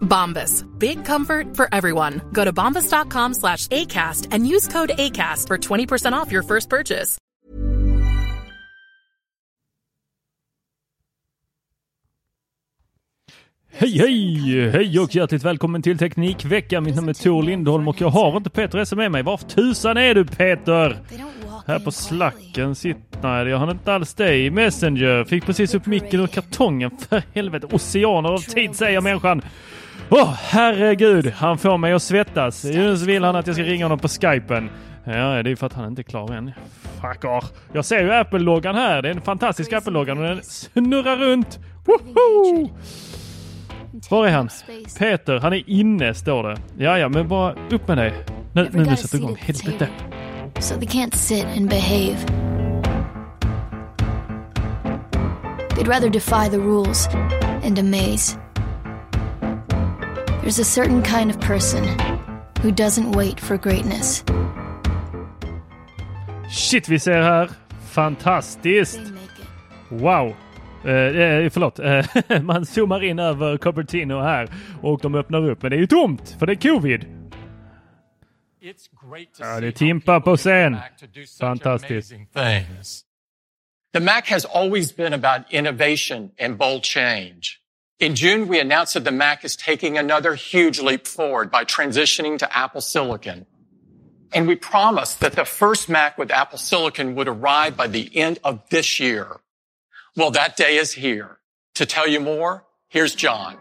Bombas. Big comfort for everyone. Go to bombas.com slash ACAST and use code ACAST for 20% off your first purchase. Hej hej! Hej och hjärtligt välkommen till Teknikveckan. Mitt namn är Tor Lindholm och jag har inte Peter Esse med mig. Var tusan är du Peter? Här på slacken sitter... Nej, jag har inte alls dig. Messenger. Fick precis upp micken ur kartongen. För helvete. Oceaner av tid säger människan. Åh, herregud. Han får mig att svettas. Nu vill han att jag ska ringa honom på skypen. Ja, det är för att han inte är klar än. Fucker. Jag ser ju Apple-loggan här. Det är en fantastisk Apple-loggan och den snurrar runt. Woho! Var är han? Peter, han är inne står det. Ja, ja, men bara upp med dig. Nu, nu, nu sätter vi igång. Helvete. so they can't sit and behave. They'd rather defy the rules and amaze. There's a certain kind of person who doesn't wait for greatness. Shit, vi ser här. Fantastiskt. They make it. Wow. Eh, eh, förlåt. Eh, man zoomar in över Cupertino här och de öppnar upp. Men det är ju tomt för det är covid. Ja, det är Timpa på scen. Fantastiskt. things. The Mac has always been about innovation and bold change. In June, we announced that the Mac is taking another huge leap forward by transitioning to Apple Silicon. And we promised that the first Mac with Apple Silicon would arrive by the end of this year. Well, that day is here. To tell you more, here's John.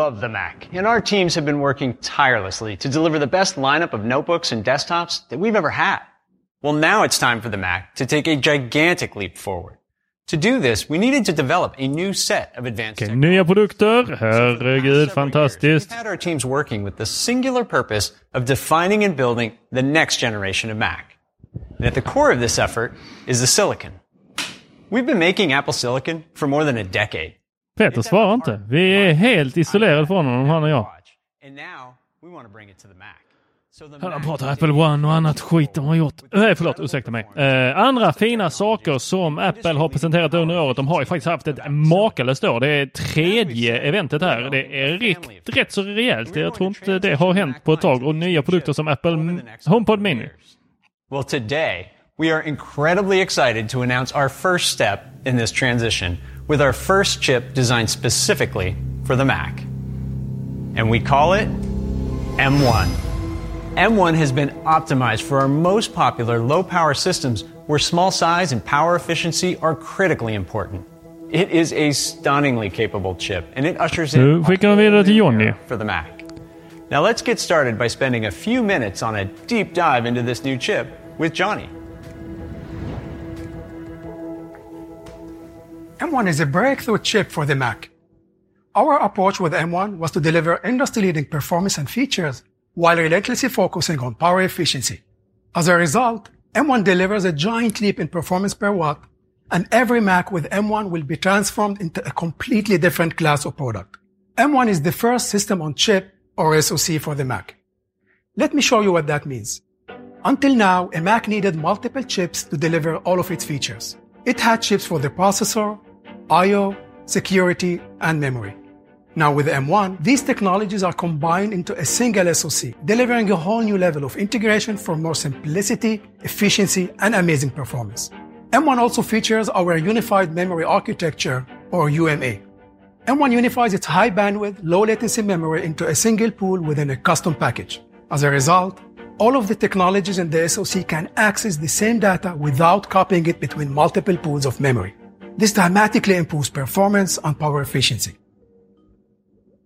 Love the Mac, and our teams have been working tirelessly to deliver the best lineup of notebooks and desktops that we've ever had. Well, now it's time for the Mac to take a gigantic leap forward. To do this, we needed to develop a new set of advanced Okej, nya produkter. Herregud, fantastiskt. We've had our teams working with the singular purpose of defining and building the next generation of Mac. And at the core of this effort is the silicon. We've been making Apple Silicon for more than a decade. Peter svarar inte. Vi är helt isolerade från honom, han och jag. Han pratar Apple One och annat skit de har gjort. Nej, förlåt, ursäkta mig. Eh, andra fina saker som Apple har presenterat under året. De har ju faktiskt haft ett makalöst år. Det är tredje eventet här. Det är rätt, rätt så rejält. Jag tror inte det har hänt på ett tag. Och nya produkter som Apple HomePod Mini. Well, today we are incredibly excited to announce our first step in this transition with our first chip designed specifically for the Mac. And we call it M1. M1 has been optimized for our most popular low power systems where small size and power efficiency are critically important. It is a stunningly capable chip and it ushers in Nu skickar vi vidare till Johnny. for the Mac. Now let's get started by spending a few minutes on a deep dive into this new chip with Johnny. M1 is a breakthrough chip for the Mac. Our approach with M1 was to deliver industry leading performance and features while relentlessly focusing on power efficiency. As a result, M1 delivers a giant leap in performance per watt, and every Mac with M1 will be transformed into a completely different class of product. M1 is the first system on chip or SoC for the Mac. Let me show you what that means. Until now, a Mac needed multiple chips to deliver all of its features. It had chips for the processor, I.O., security, and memory. Now with M1, these technologies are combined into a single SoC, delivering a whole new level of integration for more simplicity, efficiency, and amazing performance. M1 also features our Unified Memory Architecture, or UMA. M1 unifies its high bandwidth, low latency memory into a single pool within a custom package. As a result, all of the technologies in the SoC can access the same data without copying it between multiple pools of memory. This dramatically improves performance and power efficiency.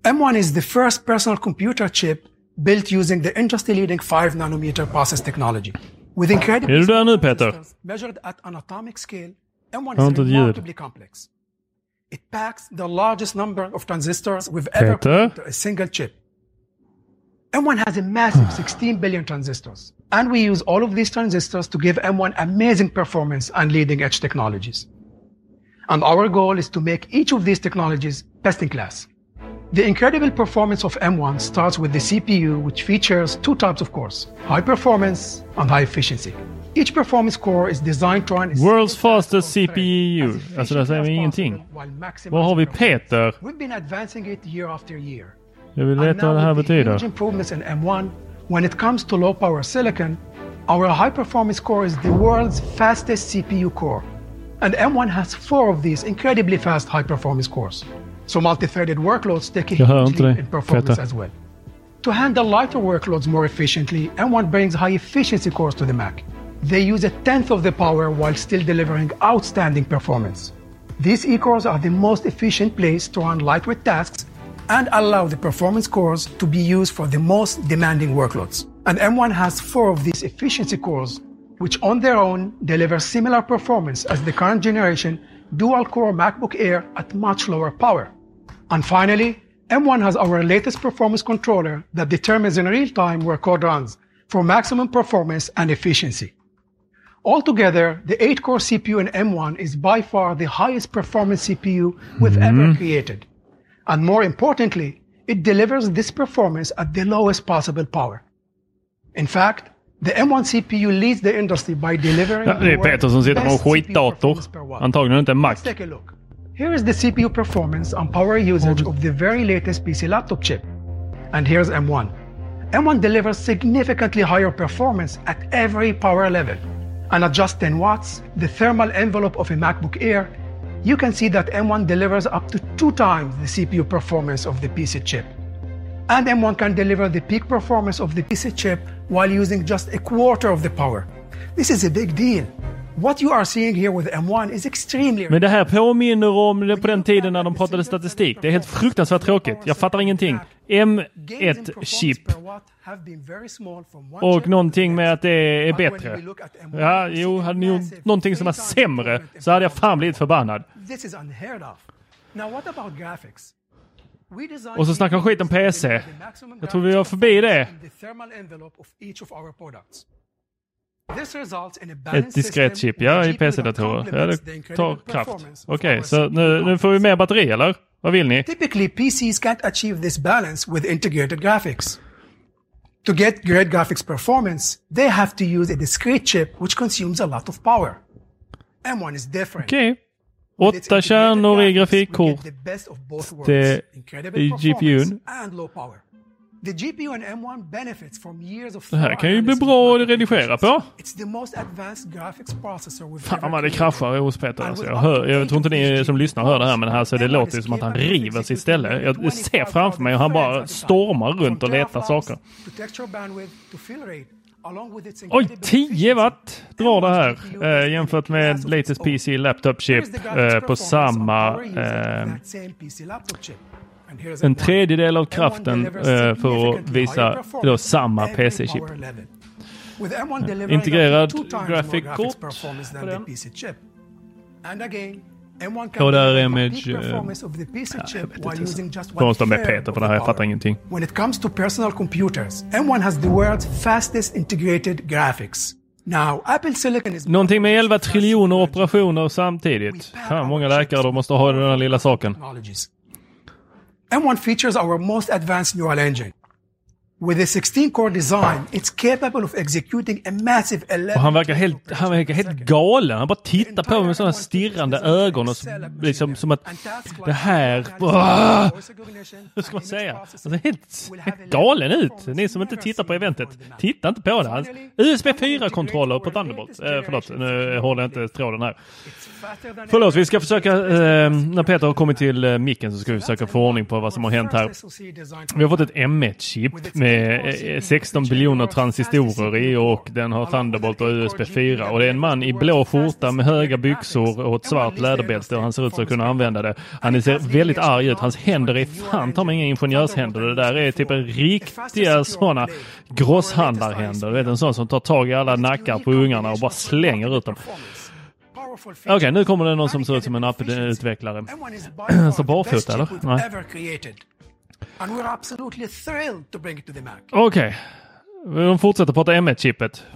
M1 is the first personal computer chip built using the industry-leading 5 nanometer process technology. With incredible Är du nu Peter? measured at an atomic scale, M1 is inte ett ljud. remarkably complex. It packs the largest number of transistors we've ever put into a single chip. M1 has a massive 16 billion transistors, and we use all of these transistors to give M1 amazing performance and leading edge technologies. And our goal is to make each of these technologies best in class. The incredible performance of M1 starts with the CPU, which features two types of cores, high performance and high efficiency. Each performance core is designed to run World's fastest CPU. as Alltså där säger vi efficient as ingenting. while har vi. Peter? We've been advancing it year after year. Jag vill And veta vad det här with the betyder. huge improvements in M1, when it comes to low power silicon, our high performance core is the world's fastest CPU core. And M1 has four of these incredibly fast high performance cores. So multi-threaded workloads take a huge leap in performance as well. To handle lighter workloads more efficiently, M1 brings high efficiency cores to the Mac. They use a tenth of the power while still delivering outstanding performance. These E-cores are the most efficient place to run lightweight tasks and allow the performance cores to be used for the most demanding workloads. And M1 has four of these efficiency cores, which on their own deliver similar performance as the current generation dual-core MacBook Air at much lower power. And finally, M1 has our latest performance controller that determines in real time where code runs for maximum performance and efficiency. Altogether, the 8-core CPU in M1 is by far the highest performance CPU we've mm-hmm. ever created. And more importantly, it delivers this performance at the lowest possible power. In fact, the M1 CPU leads the industry by delivering Ja, det är Peter som sitter en best skitdator. per watt. Antagligen inte en Mac. Let's take a look. Here is the CPU performance and power usage of the very latest PC laptop chip. And here's M1. M1 delivers significantly higher performance at every power level. And at just 10 watts, the thermal envelope of a MacBook Air, you can see that M1 delivers up to two times the CPU performance of the PC chip. And M1 can deliver the peak performance of the PC chip while using just a quarter of the power. This is a big deal. What you are seeing here with M1 is extremely Men det här påminner om det på den tiden när de pratade statistik. Det är helt fruktansvärt tråkigt. Jag fattar ingenting. M1-chip och någonting med att det är bättre. Ja, jo, hade ni gjort någonting som var sämre så hade jag fan blivit förbannad. Och så snackar de skit om PC. Jag tror vi var förbi det. Ett diskret chip, ja, i PC-datorer. Ja, det tar kraft. Okej, our så nu, nu får vi mer batteri eller? Vad vill ni? Typically, PCs can't achieve this balance with integrated graphics. To get great graphics performance, they have to use a discrete chip which consumes a lot of power. M1 is different. Okej. Åtta integrated kärnor i grafikkort. i GPUn. and low power. The GPU in M1 benefits from years of Det här kan ju bli bra att redigera på. Fan vad det kraschar hos Peter. Alltså, jag, hör, jag tror inte ni som lyssnar hör det här men alltså, det låter som att han river sitt ställe. Jag ser framför mig hur han bara stormar runt och letar saker. Oj, incredible 10 efficiency, watt drar det här M1 eh, jämfört med latest PC laptop chip eh, på samma eh, en M1. tredjedel av M1 kraften eh, för att visa då samma PC-chip. power level. With M1 delivering Integrerad up to two times more graphic graphics kort performance på den. PC chip. And again, M1 Ja, can där är deliver Image, eh, stå med Peter för det här, jag fattar ingenting. When it comes to personal computers, M1 has the world's fastest integrated graphics. Now, Apple Silicon is Någonting med 11 triljoner operationer samtidigt. Fan, många läkare de måste ha den här lilla saken. technologies. M1 features our most advanced neural engine. With a 16-core design, it's capable of executing a massive 11 Och han verkar helt, han verkar helt galen. Han bara tittar på mig med sådana stirrande ögon och liksom som att det här... Åh! Hur ska man säga? Alltså, helt, helt galen ut. Ni som inte tittar på eventet, titta inte på det. USB 4-kontroller på Thunderbolt. Eh, förlåt, nu håller jag inte tråden här. Förlåt, vi ska försöka, eh, när Peter har kommit till eh, micken så ska vi försöka få ordning på vad som har hänt här. Vi har fått ett M1-chip med eh, 16 biljoner transistorer i och den har Thunderbolt och USB 4. Och det är en man i blå skjorta med höga byxor och ett svart läderbälte och han ser ut att kunna använda det. Han ser väldigt arg ut. Hans händer är fan ta mig inga ingenjörshänder. Det där är typ en riktiga sådana grosshandlarhänder. Du vet en sån som tar tag i alla nackar på ungarna och bara slänger ut dem. Okej, nu kommer det någon som ser ut som en apputvecklare. Så barfota eller? Nej. And we're absolutely thrilled to bring it to the Mac. Okej. De fortsätter prata M1-chippet.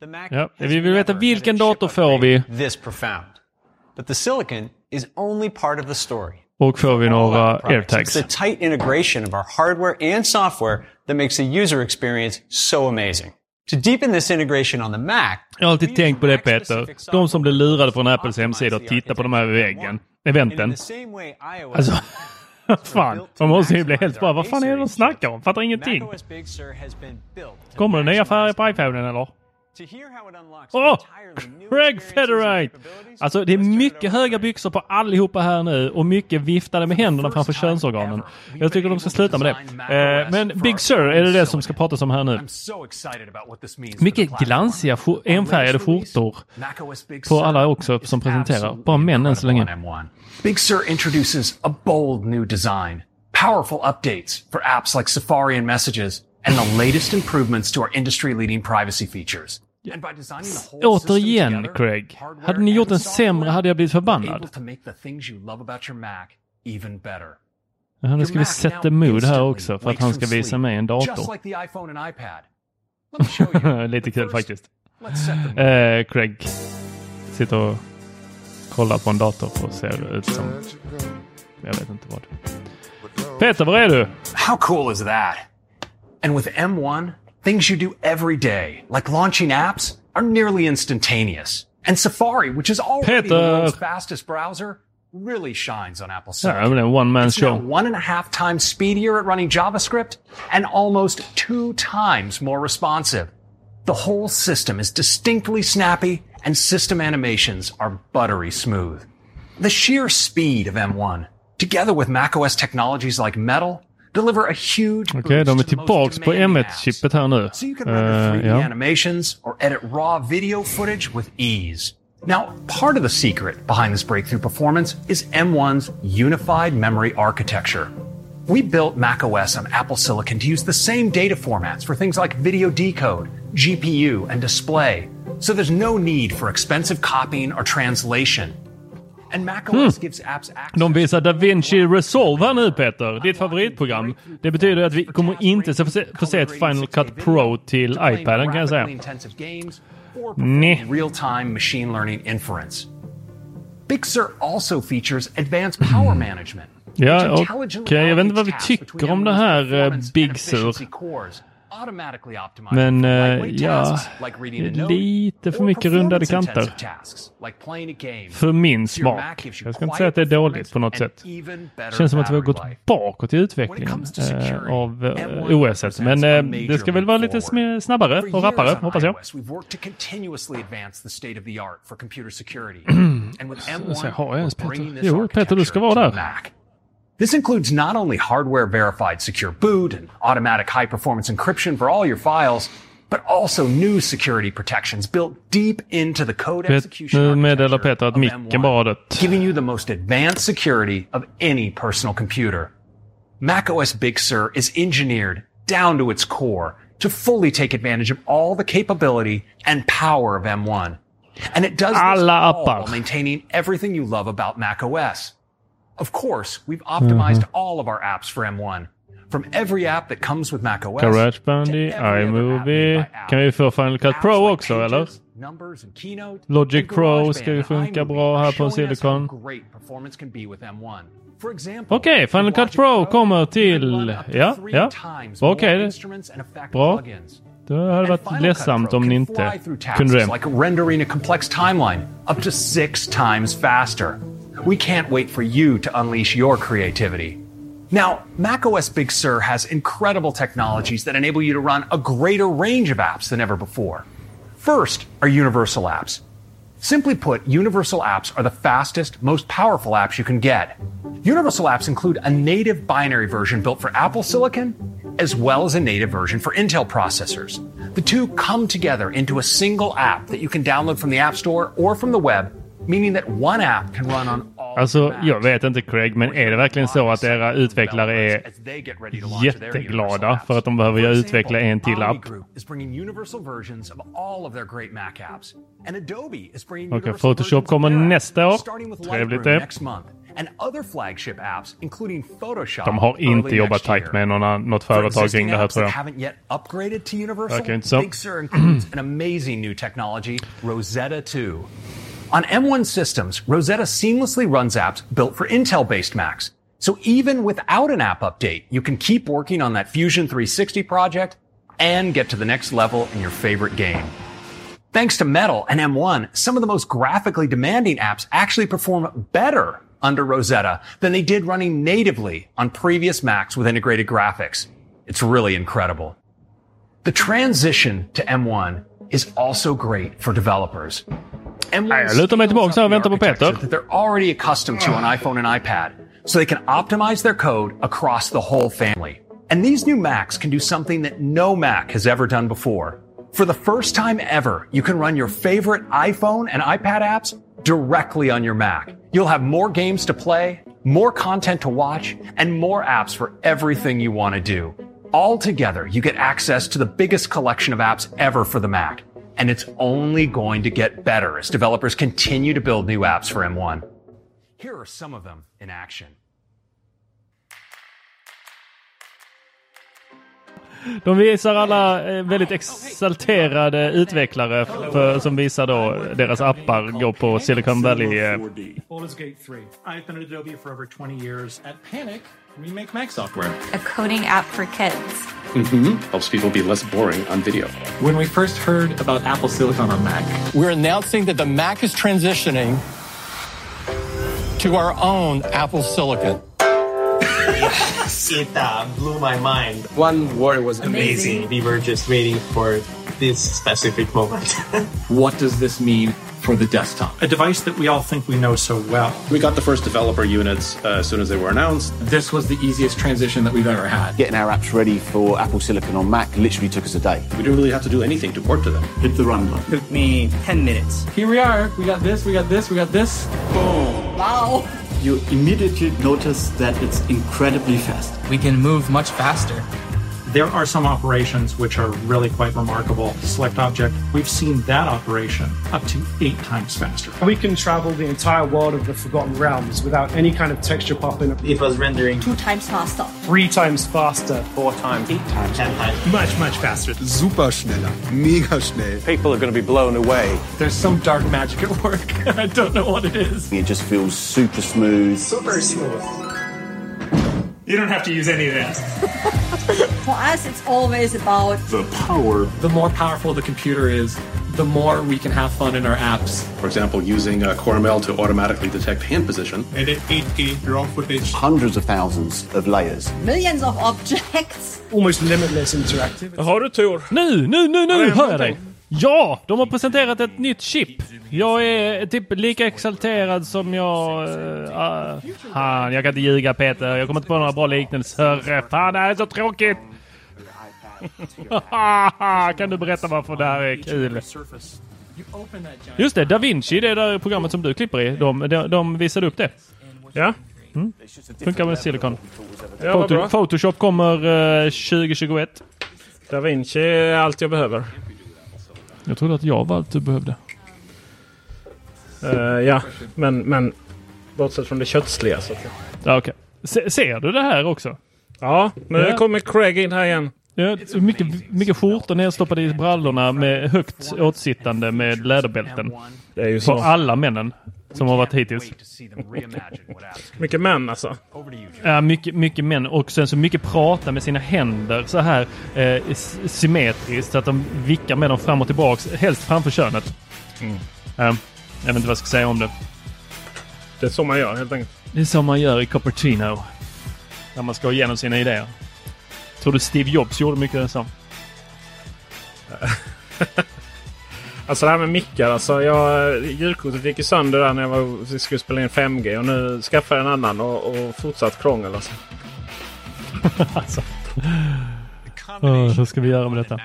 The Mac Ja, vi vill veta vilken dator får vi This profound. But the silicon is only part of the story. och får vi några airtags. It's the tight integration of our hardware and software that makes the user experience so amazing. To deepen this integration on the Mac, Jag har alltid tänkt på det Peter. De som blir lurade från Apples hemsida och tittar på de här väggen. Eventen. Alltså, fan. De måste ju bli helt bara, vad fan är det de snackar om? Fattar ingenting. Kommer det nya färger på iPhonen eller? Åh! new Craig Federite! Alltså det är mycket höga byxor på allihopa här nu och mycket viftade med händerna framför könsorganen. Jag tycker de ska sluta med det. Eh, men Big Sur, är det det som ska pratas om här nu? Mycket glansiga enfärgade skjortor på alla också som presenterar. Bara män än så länge. incredible on M1. Big Sur introduces a bold new design, powerful updates for apps like Safari and Messages, and the latest improvements to our industry-leading privacy features. Återigen Craig. Hade ni gjort and en software, sämre hade jag blivit förbannad. Ja, nu ska vi the mood här också för att han ska visa mig en dator. Lite kul faktiskt. Eh, Craig sitter och kollar på en dator och ser ut som... Jag vet inte vad. Peter, var är du? How cool is that? And with M1, things you do every day, like launching apps, are nearly instantaneous. And Safari, which is already the world's fastest browser, really shines on Apple Silicon. men en one man It's show. one and a half times speedier at running JavaScript and almost two times more responsive. The whole system is distinctly snappy and system animations are buttery smooth. The sheer speed of M1, together with macOS technologies like Metal, deliver a huge Okej, de är boost to the most tillbaks på. M1-chippet här nu. So you can render Eh, 3D ja. animations or edit raw video footage with ease. Now, part of the secret behind this breakthrough performance is M1's unified memory architecture. We built macOS on Apple Silicon to use the same data formats for things like video decode, GPU, and display. So there's no need for expensive copying or translation. Access De visar DaVinci Resolve här nu Peter, ditt favoritprogram. Det betyder att vi kommer inte få se, få se ett Final Cut Pro till iPaden kan jag säga. Nej. real-time machine learning inference. Big Sur also features advanced power management. Ja, okej. intelligently Jag vet inte vad vi tycker om det M1's här, eh, Big Sur. Men eh, lightweight ja, lite för mycket rundade kanter. För min smak. Jag ska inte säga att det är dåligt på något sätt. Känns som att vi har gått bakåt i utvecklingen eh, security, av eh, M1 OS. Men eh, major det ska väl vara lite snabbare och rappare, hoppas jag. iOS, we've worked to continuously advance the state of the art for computer security. and with M1, Så har jag ens Peter? Jo, Peter, du ska vara där. This includes not only hardware verified secure boot and automatic high performance encryption for all your files, but also new security protections built deep into the code execution nu meddelar architecture Peter att of micken M1, bara har dött. giving you the most advanced security of any personal computer. macOS Big Sur is engineered down to its core to fully take advantage of all the capability and power of M1. And it does this all while maintaining everything you love about Mac OS. Of course, we've optimized Mhm. all of our apps for M1. From every app that comes with Mac OS. GarageBand, iMovie. Kan vi få Final Cut Pro också eller? Numbers and Keynote. Logic Pro ska ju funka bra här på Silicon. Great performance can be with M1. For example, Okej, Final Cut Pro kommer till... Ja, ja. Okej. det- Bra. Det hade varit ledsamt om ni inte kunde det. We can't wait for you to unleash your creativity. Now, macOS Big Sur has incredible technologies that enable you to run a greater range of apps than ever before. First are universal apps. Simply put, universal apps are the fastest, most powerful apps you can get. Universal apps include a native binary version built for Apple Silicon, as well as a native version for Intel processors. The two come together into a single app that you can download from the App Store or from the web, meaning that one app can run on all Alltså, jag vet inte Craig, men är det verkligen så att era utvecklare är jätteglada för att de behöver utveckla en till app? Okej, universal Photoshop kommer nästa år. Trevligt det. next month. And other flagship apps, including Photoshop, De har inte jobbat tajt med någon, något företag kring det här tror jag. haven't yet upgraded to Universal, Verkar inte så. Big Sur includes an amazing new technology, Rosetta 2. On M1 systems, Rosetta seamlessly runs apps built for Intel-based Macs. So even without an app update, you can keep working on that Fusion 360 project and get to the next level in your favorite game. Thanks to Metal and M1, some of the most graphically demanding apps actually perform better under Rosetta than they did running natively on previous Macs with integrated graphics. It's really incredible. The transition to M1 is also great for developers. M1 jag lutar mig tillbaka och väntar på Peter. that they're already accustomed to on iPhone and iPad, so they can optimize their code across the whole family. And these new Macs can do something that no Mac has ever done before. For the first time ever, you can run your favorite iPhone and iPad apps directly on your Mac. You'll have more games to play, more content to watch, and more apps for everything you want to do. All together, you get access to the biggest collection of apps ever for the Mac. And it's only going to get better as developers continue to build new apps for M1. Here are some of them in action. De visar alla eh, väldigt exalterade utvecklare för, som visar då deras appar går på Silicon Valley. Baldur's Gate 3. I've been at Adobe for over 20 years. At Panic, we make Mac software. A coding app for kids. Mm-hmm. Helps people be less boring on video. When we first heard about Apple Silicon on Mac, We're announcing that the Mac is transitioning to our own Apple Silicon. it uh, blew my mind. One word was amazing. We were just waiting for this specific moment. what does this mean for the desktop? A device that we all think we know so well. We got the first developer units uh, as soon as they were announced. This was the easiest transition that we've ever had. Getting our apps ready for Apple Silicon on Mac literally took us a day. We didn't really have to do anything to port to them. Hit the run button. Took me 10 minutes. Here we are. We got this, we got this, we got this. Boom. Wow. You immediately notice that it's incredibly fast. We can move much faster. There are some operations which are really quite remarkable. Select object, we've seen that operation up to eight times faster. We can travel the entire world of the Forgotten Realms without any kind of texture popping up. It was rendering Two times faster. Three times faster. four times, eight times, ten times. Much, much faster. Super schneller. Mega schnell. People are going to be blown away. There's some dark magic at work. I don't know what it is. It just feels super smooth. Super smooth. You don't have to use any of that. For us, it's always about The power. The more powerful the computer is, the more we can have fun in our apps. For example, using uh, CoreML to automatically detect hand position. Edit 8K raw footage. Hundreds of thousands of layers. millions of objects. Almost limitless interactivity. Har du tur? Nu, nu, nu, nu hör jag dig! Ja, de har presenterat ett nytt chip. Jag är typ lika exalterad som jag... Uh, fan, jag kan inte ljuga Peter. Jag kommer inte på några bra liknelser. Fan, det här är så tråkigt! kan du berätta varför det här är kul? Just det, Da Vinci, det där programmet som du klipper i. De, de, de visade upp det. Ja. Mm. Funkar med Silicon. Ja. Photoshop kommer eh, 2021. Da Vinci är allt jag behöver. Jag trodde att jag var allt du behövde. Eh, ja, men, men bortsett från det köttsliga. Så att, Ja, okej. Se, ser du det här också? Ja, nu Ja. kommer Craig in här igen. Ja, mycket, mycket skjortor nedstoppade i brallorna med högt åtsittande med läderbälten. Det är ju På så. alla männen som har varit hittills. Mycket män alltså. Ja, mycket, mycket män och sen så mycket prata med sina händer så här eh, symmetriskt så att de vickar med dem fram och tillbaks, helst framför könet. Mm. Ja, jag vet inte vad jag ska säga om det. Det är så man gör helt enkelt. Det är så man gör i Cupertino. När man ska igenom sina idéer. Tror du Steve Jobs gjorde mycket så? Alltså det här med mickar. Alltså jag, ljudkortet gick ju sönder där när jag var, skulle spela in 5G. Och nu skaffade jag en annan och, och fortsatt krångel. Alltså. alltså. Oh, hur ska vi göra med detta?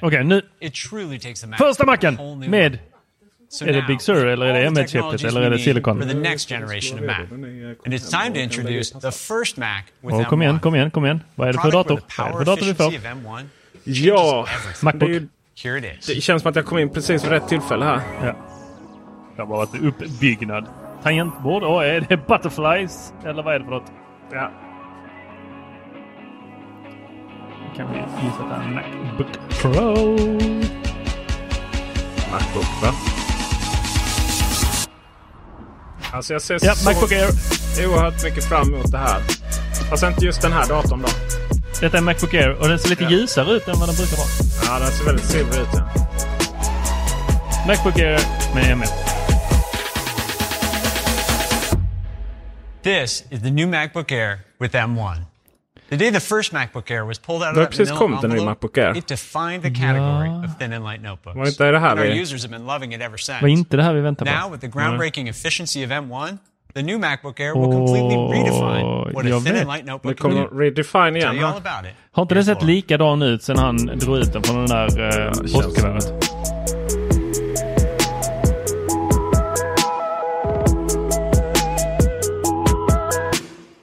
Okej, nu. Första macken med... So är det Big Sur eller är det the M1-chippet technologies eller är det Silicon? For the next generation of Mac. And it's time to introduce the first Mac with Åh, kom igen, M1. kom igen, kom igen. Vad är det för dator? Vad är det för dator vi får? efficiency of M1 Ja, Macbook. Here it is. det känns som att jag kom in precis vid rätt tillfälle här. Ja. Det har bara varit uppbyggnad. Tangentbord? Åh, är det butterflies? Eller vad är det för något? Ja. Kan vi gissa att det är Macbook Pro? Macbook va? Alltså jag ser Ja, så Macbook Air. oerhört mycket fram emot det här. Fast inte just den här datorn då. Detta är Macbook Air och den ser lite Ja. ljusare ut än vad den brukar vara. Ja, den ser väldigt silvrig ut. Ja. Macbook Air med M1. This is the new MacBook Air with M1. The day the first MacBook Air was pulled out of that vanilla envelope, Macbook Air. it defined the category of thin and light notebooks. Var inte det här and our vi- users have been loving it ever since. Var inte det här vi väntar på? Now, with the groundbreaking efficiency of M1, the new MacBook Air will completely redefine what a thin and light notebook kommer can do. redefine Tell igen you all about it. Har inte den sett likadan ut sen han drog ut den från den där eh, postkuvertet?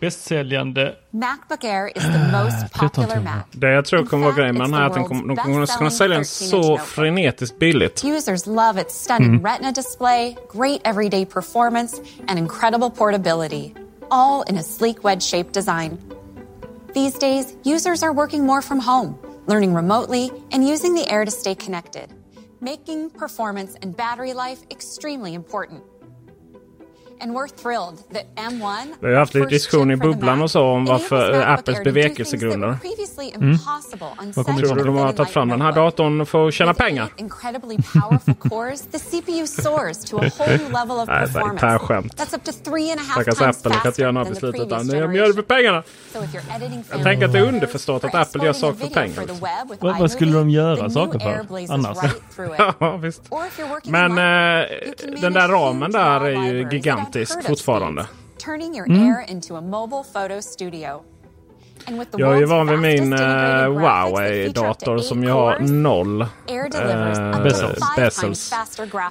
Bästsäljande MacBook Air is the most popular Mac. Det jag tror kommer vara grejen med den här är att den kommer, de kommer att kunna sälja den så frenetiskt billigt. Users love its stunning Mm. Retina display, great everyday performance, and incredible portability, all in a sleek wedge-shaped design. These days, users are working more from home, learning remotely, and using the Air to stay connected, making performance and battery life extremely important. Vi har haft lite diskussion i bubblan och så om varför Apples bevekelsegrunder. Mm. Vad such tror du de har tagit and fram den här datorn för att tjäna pengar? Nej, det är skämt. Stackars Apple, kan inte göra några beslut utan generation. gör det för pengarna. Jag tänker att det är underförstått att Apple gör saker för pengar. Vad, vad skulle de göra saker för annars? Ja, visst. Or if you're working Men eh, den där ramen där är ju that gigantisk fortfarande. Mm. Jag är ju van vid min integrated eh, Huawei-dator som ju har noll to Bezels.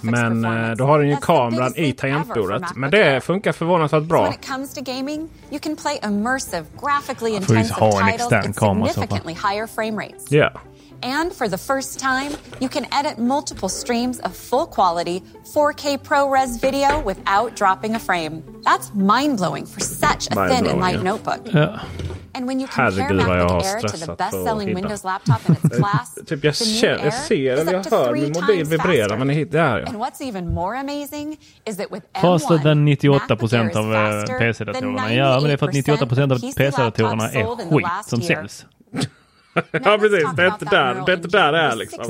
Men performance. då har den ju kameran i tangentbordet. Men det funkar förvånansvärt bra. graphically får ju ha en extern kamera i så fall. significantly higher frame rates. Ja. And for the first time, you can edit multiple streams of full quality 4K ProRes video without dropping a frame. That's mind blowing for such a thin and light ja. notebook. Ja. And when you compare Herregud MacBook Air to the best-selling. Windows laptop in its class, Typ jag, the new känner, Air jag ser is eller jag up to hör three min mobil times vibrera. faster. Men det där ja. And what's even more amazing is that with Faster M1, than 98 MacBook Air is av eh, faster PC-datorerna. than Ja, men det är för att 98 av 98% PC-datorerna PC laptops sold är in the skit last som year. säljs. Ja precis, det är inte där, det inte där det är liksom.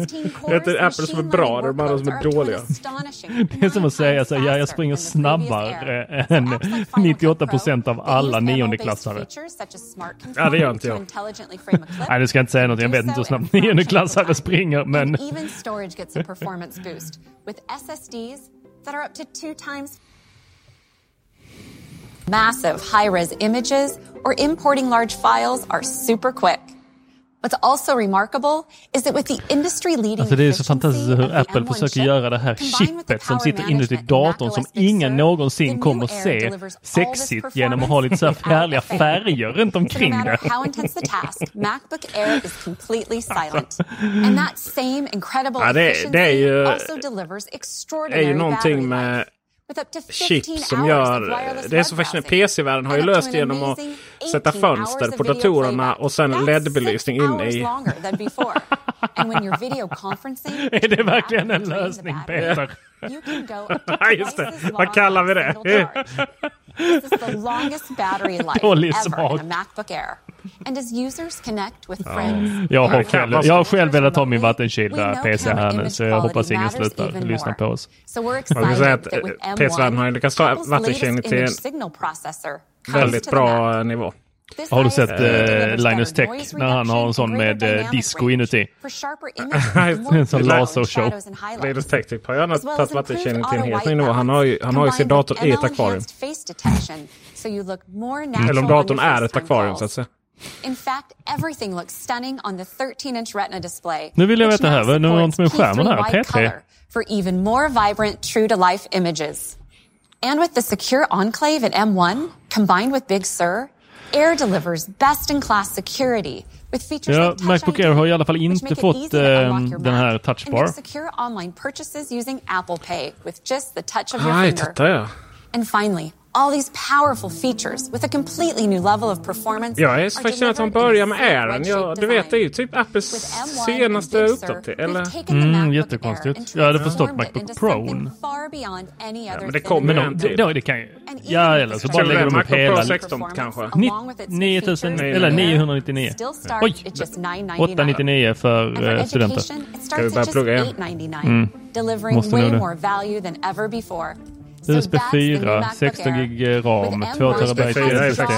Det är inte Apple som är bra, det är de andra som är dåliga. Det är som att säga så ja, jag springer snabbare än 98 procent av alla niondeklassare. Ja, det gör inte jag. Nej, du ska inte säga något. Jag vet inte hur snabbt niondeklassare springer, men... Massive high-res images or importing large files are super quick. What's also remarkable is that with the industry leading Alltså det är så fantastiskt hur Apple försöker göra det här chippet som sitter inuti datorn som ingen någonsin kommer att se sexigt genom att ha lite så här härliga färger runt omkring det. Ja, det- det är ju- Det är ju någonting med With up to 15 chip som gör... Det är så fascinerande. browsing. PC-världen har ju löst genom att sätta 18 fönster på datorerna och sen LED-belysning six in hours i... Är det verkligen en lösning Peter? Ja, just det. Vad kallar vi det? single charge. This is the longest battery life Dålig ever smak. in a Macbook Air. And as users connect with friends, Jag har själv, jag har själv velat ha min vattenkylda PC här nu så jag hoppas ingen slutar lyssna på oss. So we're säga excited att that with eh, M1, PC-världen har lyckats ta vattenkylning till en väldigt bra nivå. Har du sett delivers Linus Tech när han har en sån med greater disco inuti? En sån lasershow. shadows and highlights. Linus Tech Tip har gärna As well tagit improved till en helt ny nivå. Han har ju, han har ju sin dator i ett akvarium. natural Eller om datorn är ett akvarium så att säga. In fact, everything looks stunning on the 13-inch Retina display. Nu vill jag veta här, vad är det supports något med skärmen här? P3 wide P3? color For even more vibrant, true-to-life images. And with the secure enclave at M1, combined with Big Sur, Air delivers best-in-class security with features Ja, like Touch Macbook ID, Air har i alla fall inte make it fått easy to unlock eh, your den här Mac, touchbar. And make secure online purchases using Apple Pay with just the touch of your Nej, finger. titta ja. And finally, all these powerful features with a completely new level of performance. Jag är så fascinerad att han börjar med Airen. Ja, du vet, det är ju typ Apples With M1 senaste uppdatering. Eller? Mm, jättekonstigt. Jag hade förstått Macbook Pro. something far beyond any Ja, other men det kommer Men en de, till. det, det kan ju... Ja, eller så bara lägger de upp Macbook Pro hela... 16 kanske. Ni- along with its 9000, features, eller Air 999. still starts Oj! at just $9.99. 899 för And for eh, studenter. Ska vi börja at just plugga igen? $8.99, Mm. Måste nog det. USB that's the new 4, MacBook 16 Air gig eh, ram, with 2 M1 terabyte USB 4 är SSD.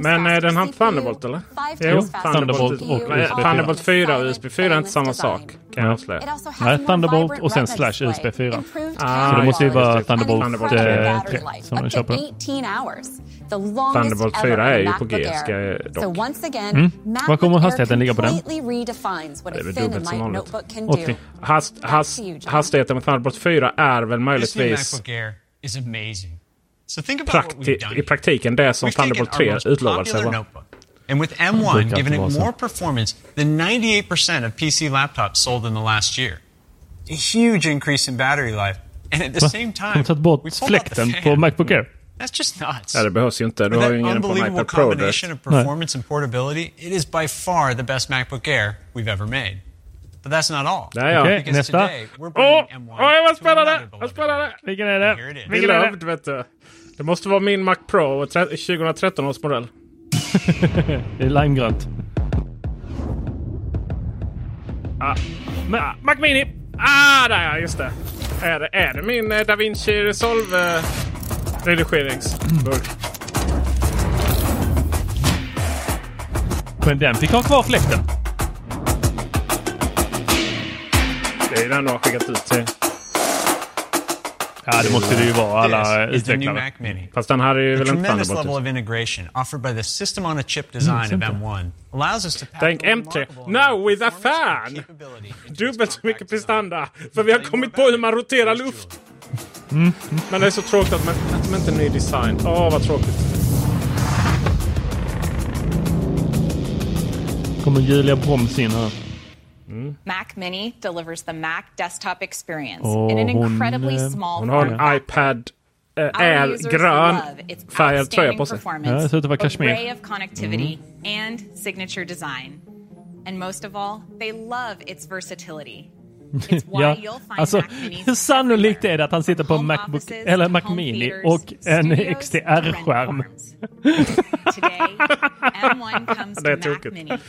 Men eh, den har Thunderbolt eller? Jo, Thunderbolt och USB 4. Thunderbolt 4 och USB 4 är inte samma sak. Kan jag avslöja. Nej, Thunderbolt och sen slash USB 4. improved Ah, Så det måste ju vara Thunderbolt, and incredible eh, battery 3 life, som den up kör to på. 18 hours. The longest Thunderbolt ever 4 är ju på MacBook G, Air. ska jag dock. So once again, Mm. MacBook Vad kommer Air hastigheten ligga på den? completely redefines what Det är a väl thin and dubbelt som light vanligt. notebook can 80. do. Hast, hast, hastigheten med Thunderbolt 4 är väl möjligtvis prakti i praktiken det som Thunderbolt our 3 most utlovade sig vara. and with Brukar M1 inte giving it så. more performance than 98% of PC laptops sold in the last year. A huge increase in battery life. And at the same Har time, de tagit bort we pulled out the fläkten fan. på Macbook Air? That's just nuts. Ja, det behövs ju inte. Du har that ju ingen på en unbelievable iPad Pro direkt. combination of performance and portability, it is by far the best MacBook Air we've ever made. But that's not all. Där ja. Because nästa. Åh, åh, M1 vad spännande! Vad spännande! Vilken är det? Vilken är det? Vet du. Det måste vara min Mac Pro, tre- 2013 års modell. Det är limegrönt. Ah, ah, Mac Mini! Ah, där ja, just det. Är det, är det min eh, DaVinci Resolve eh, redigeringsburk? Men den fick ha kvar fläkten. Det är den du har skickat ut till. Ja, det måste det ju vara. Alla This is the new utvecklare. Mac Mini. Fast den hade ju The väl inte tremendous Thunderbolt. level i. of integration offered by the system on a chip design of simple. M1 allows us to pack Tänk a M3. remarkable Now with a fan! Dubbelt så mycket prestanda. För vi har kommit på hur man roterar luft. Men det är så tråkigt att man, att man inte är ny design. Åh, vad tråkigt. kommer Julia Broms in här. Mac Mini delivers the Mac desktop experience Oh, in an hon, incredibly eh, small Hon har en iPad Air users grön färgad tröja på sig. Ja, det ser ut att vara kashmir. of connectivity, and signature design. And most of all, they love its versatility. Ja, alltså sannolikt är det att han sitter på en Macbook eller Mac Mini och en XDR-skärm? Today, M1 comes Det är tokigt.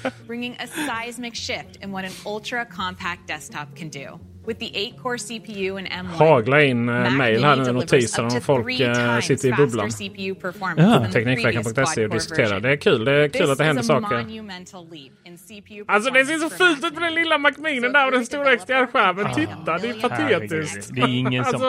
Mini, bringing a seismic shift in what an ultra compact desktop can do. With the 8-core CPU and M1, Hagla in Mac mail här nu, notiser up om to folk three times sitter i faster bubblan. CPU performance Ja. Teknikveckan.se previous och quad-core diskuterar. Det är kul. Det är kul This att det händer is a saker. monumental leap in CPU Alltså det ser så fult ut på den lilla Mac Mini där och den stora XDR-skärmen. Titta, det är patetiskt. Det är ingen som Alltså,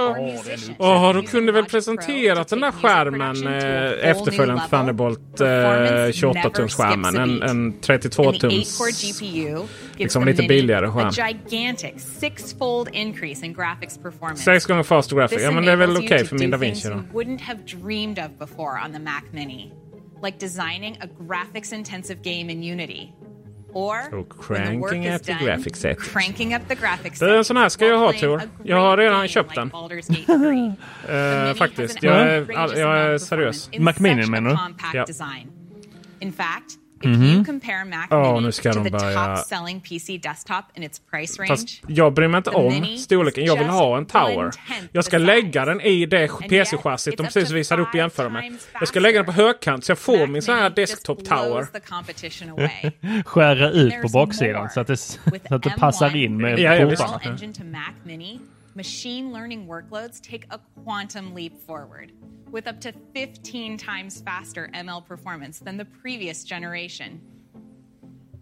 har den. De kunde väl presenterat den där skärmen, eh, efterföljaren till Thunderbolt eh, 28-tumsskärmen. En, en And the 32-tums, 8-core GPU gives liksom lite Mini billigare a skärm. gigantic six-fold increase in graphics performance. Sex gånger faster graphics. Ja, men det är väl okej you för min DaVinci things då. you wouldn't have dreamed of before on the Mac Mini, like designing a graphics-intensive game in Unity. Or Och when the work cranking is up the done, graphics set. cranking up the graphics Det är en sån här ska jag ha Tor. Jag har redan köpt den. Eh, faktiskt. Jag är, all- jag är seriös. in such a compact Ja. If Mhm. you compare Mac Mini to the börja- top-selling PC desktop in its price range, Fast jag bryr mig inte The om Mini storleken. Jag vill ha en just tower. Jag ska lägga den i det PC-chassit de precis visade upp och jämföra med. Jag ska lägga den på högkant så jag får min sån här desktop tower. blows the competition away. Skära ut på baksidan så att det, With så att det passar in med Ja, portarna. Unreal Engine to Mac Mini, machine learning workloads take a quantum leap forward with up to 15 times faster ML performance than the previous generation.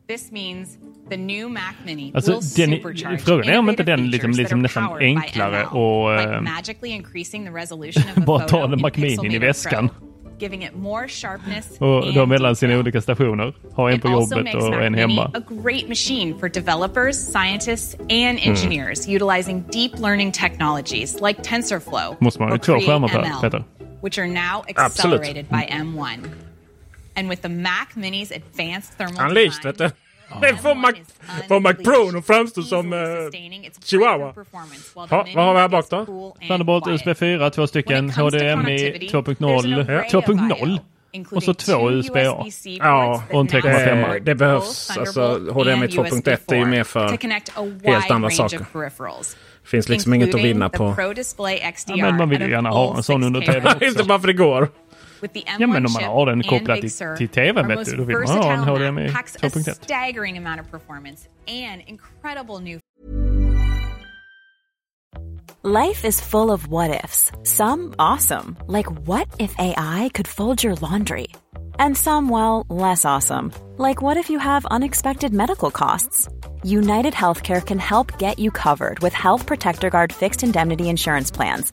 This means the new Mac Mini Alltså, will den, supercharge frågan är om inte den liksom, liksom nästan are powered by enklare och like eh, magically increasing the resolution of a bara photo ta en Mac Mini i väskan. Pro, giving it more sharpness och and då mellan sina olika stationer. Ha en It på also jobbet makes och Mac en Mini hemma. a great machine for developers, scientists, and Mm. engineers utilizing deep learning technologies like TensorFlow Måste man ha or två skärmar per, Peter? which are now Absolut. accelerated by M1. And with the Mac Mini's advanced thermal Unleashed vet Det får Mac, får Mac Pro att framstå som eh, Chihuahua. Ha, vad har vi här bak då? Thunderbolt USB 4, två stycken HDMI 2.0, 2.0 och så två USB-A. Ja, och en 3,5. det, det behövs. Alltså HDMI 2.1 är ju mer för helt andra saker. Det finns liksom inget att vinna på. Ja, men man vill ju gärna ha en sån under 6K TVn Inte också. bara för det går. With the Ja, men M1 om man chip har den and kopplad er Big till, Sur, till TVn our vet most du, då vill man ha en HDMI packs a 2.1. staggering amount of performance and incredible new Life is full of what ifs. Some awesome, like what if AI could fold your laundry? And some, well, less awesome, like what if you have unexpected medical costs? United Healthcare can help get you covered with Health Protector Guard fixed indemnity insurance plans.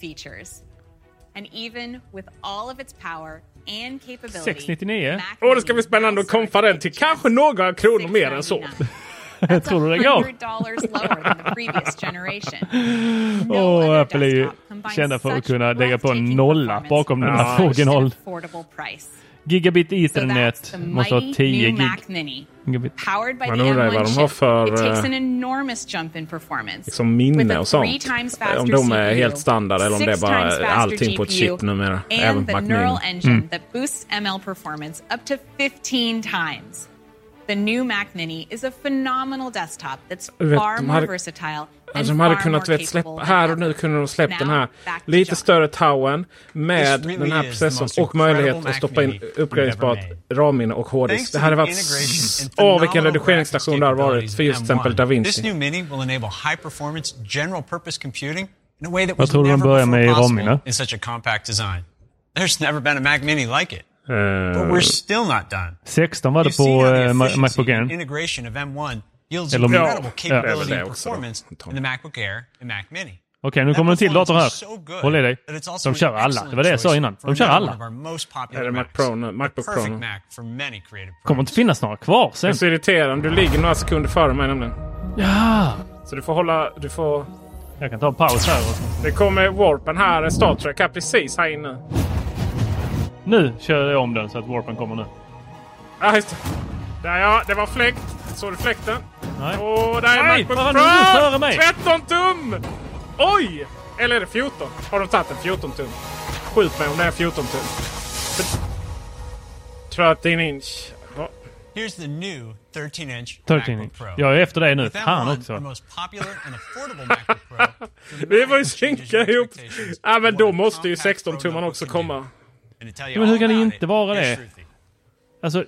Features. And even with all of its power and capability, 699? Åh, det ska bli spännande att kompa den till kanske några kronor mer än så. Tror du det går? $100 lower than the previous generation. Åh, Apple är ju kända för att kunna lägga på en nolla bakom den här original. Gigabit So Ethernet the måste ha mighty 10 new gig. Gigabit. Man undrar ju M1 vad de har för, it takes eh, an enormous jump in performance. Liksom minne och sånt. three times Om faster de är CPU, helt standard eller om det är six times bara faster allting på ett chip GPU, numera. Även And på the Mac neural Mini. engine Mm. that boosts ML performance up to 15 times. The new Mac Mini is a phenomenal desktop that's far more versatile Alltså de hade kunnat vet, släppa, här och nu kunde de släppt den här lite större towern med really den här processorn och möjlighet att stoppa in Mac Mini we've uppgraderingsbart RAM-minne och hårddisk. Det hade varit... Åh, vilken redigeringsstation det har varit för just till exempel capabilities Da of M1. Vinci. This new Mini will enable high performance general purpose computing in a way that was never börjar before possible in such a compact design. There's never been a Mac Mini like it. Eh, But we're still not done. 16 var det på eh, Macbook Air. integration of M1 yields Eller incredible Ja, capability det är and performance in the Macbook Air and Mac Mini. Okej, nu kommer en till dator här. Håll i dig. De kör alla. Det var det jag sa innan. De kör alla. Är det Mac Pro nu? Macbook Pro nu? Kommer inte finnas några kvar Det sen. är så irriterande. Du ligger några sekunder före mig nämligen. Ja! Så du får hålla... Du får... Jag kan ta en paus här. Och... Det kommer Warpen här, Star Trek här precis här inne. Nu kör jag om den så att warpen kommer nu. Ja, just det. Där ja, det var fläkt. Såg du fläkten? Nej. Och där är Nej, Macbook Pro! före mig? 13 tum! Oj! Eller är det 14? Har de tagit en 14 tum? Skjut mig om det är 14 tum. 13 inch. Ja. Here's the new 13-inch 13 MacBook Pro. Jag är efter dig nu. M1, också. the most popular and affordable MacBook Pro. Vi får ju synka ihop. Ja men då måste ju 16 tumman också komma. Men hur kan det inte vara det? Alltså...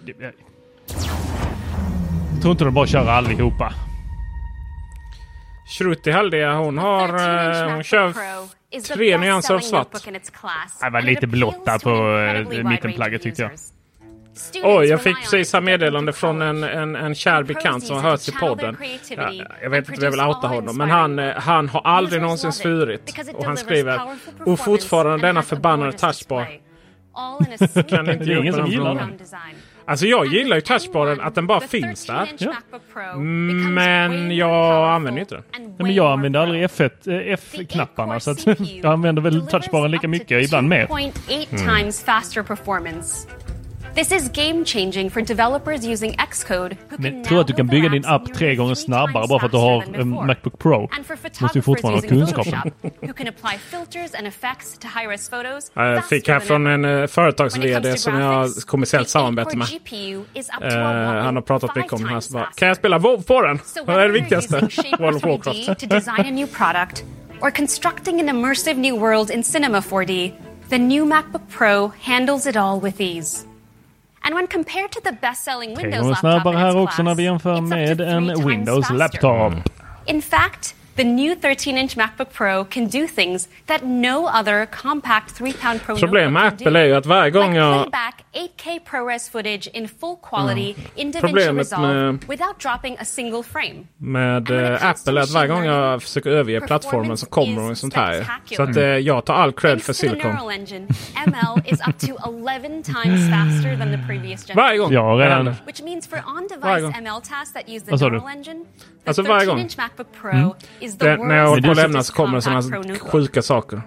Jag tror inte de bara kör allihopa. Shruti Haldia hon har... eh, Hon kör tre nyanser av svart. Det var lite blått där på eh, mittenplagget tyckte jag. Oj, jag fick precis här meddelande från en, en, en kär bekant som har hörts i podden. Ja, jag vet inte om jag vill outa honom, men han, eh, han har aldrig någonsin svurit. Och han skriver Och fortfarande denna förbannade touchbar. Kan inte Det är ingen hjälpa som den gillar frågan. Alltså jag gillar ju touchbaren, att den bara finns där. Men jag använder inte den. Nej, men jag använder aldrig F1, eh, F-knapparna så att jag använder väl touchbaren lika mycket, ibland mer. 2.8 Mm. This is game changing for developers using Xcode Men tror att du kan bygga din app tre gånger snabbare bara för att du har en Macbook Pro? Måste ju fortfarande ha kunskapen. Jag fick här från en uh, företags-VD som jag har kommersiellt samarbete med. Eh, a han har pratat mycket om det här. Så bara, kan jag spela WoW på den? So Vad är det viktigaste? World of Shaper 3D Warcraft. or constructing an immersive new world in Cinema 4D, the new MacBook Pro handles it all with ease. Tre Windows gånger laptop snabbare här också när vi jämför med en Windows faster. laptop. In fact, the new 13-inch MacBook Pro can do things that no other compact 3-pound Pro Problemet med Apple är ju att varje gång Like jag... playback 8K ProRes footage in full quality in DaVinci Problemet med- without dropping a single frame. Med eh, Apple är att varje gång jag försöker överge plattformen så kommer de sånt här. Så att eh, jag tar all cred för Silicon. neural engine, ML is up to 11 times faster than the previous generation. Varje gång. Ja, redan. Det händer. Which means for Varje on-device gång. ML tasks that use the Vad sa du? neural engine, the Alltså varje gång. 13-inch MacBook Pro Mm. is the Det, när jag world's håller på att lämna så kommer det sådana Pro sjuka saker.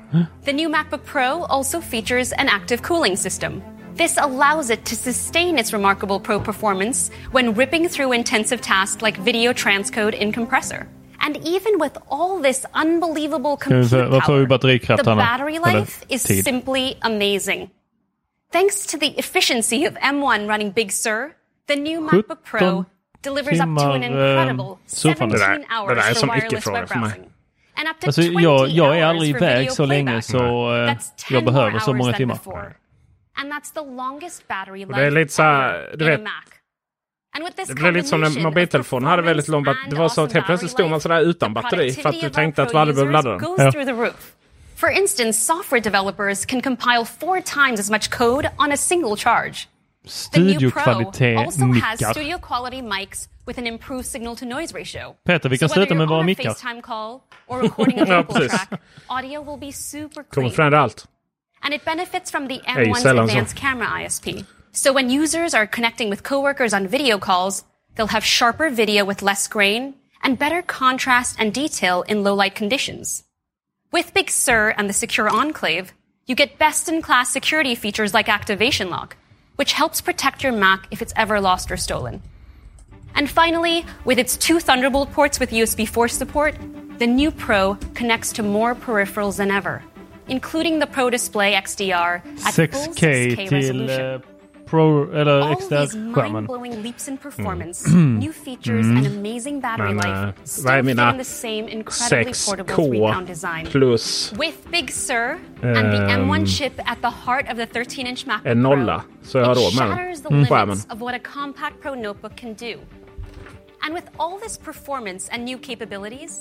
The new MacBook Pro also features an active cooling system. This allows it to sustain its remarkable pro performance when ripping through intensive tasks like video transcode in compressor. And even with all this unbelievable Ska compute vad får vi power, the battery life is simply amazing. Thanks to the efficiency of M1 running Big Sur, the new MacBook Pro 17 delivers up to an timmar, eh, incredible surfande. 17 Det där- det hours där är for som wireless icke-fråga web för mig. browsing. And up to Alltså 20 jag, jag är hours aldrig for video iväg så länge playback. så That's 10 jag behöver more så många timmar. before. And that's the longest battery Och det är life lite så här, du vet. Mac. And with this Det blev lite som när mobiltelefonen hade väldigt lång bat- Det var så att helt plötsligt stod man sådär utan batteri för att du tänkte att du aldrig behövde ladda den. For instance, software developers can compile four times as much code on a single charge. The new Pro Studiokvalitet also has mickar. studio quality mics with an improved signal to noise ratio. Peter, vi kan so whether sluta med you're våra a mickar. FaceTime call or recording a Ja, vocal track, audio will be super Kommer clean. förändra allt. And it benefits from the M1's sällan så. advanced camera ISP. So when users are connecting with coworkers on video calls, they'll have sharper video with less grain and better contrast and detail in low light conditions. With Big Sur and the Secure Enclave, you get best in class security features like Activation Lock, which helps protect your Mac if it's ever lost or stolen. And finally, with its two Thunderbolt ports with USB 4 support, the new Pro connects to more peripherals than ever, including the Pro Display XDR at full 6K 6K till resolution. Pro, eller All these extra-skärmen. mind-blowing leaps in performance, Mm. new features, Mm. and amazing battery Men, life vad är mina the same incredibly portable three-pound 6K design. plus With Big Sur and the Ehm, M1 chip at the heart of the 13-inch MacBook en nolla. Så jag har råd med the den. Skärmen. of what a compact Pro notebook can do. And with all this performance and new capabilities,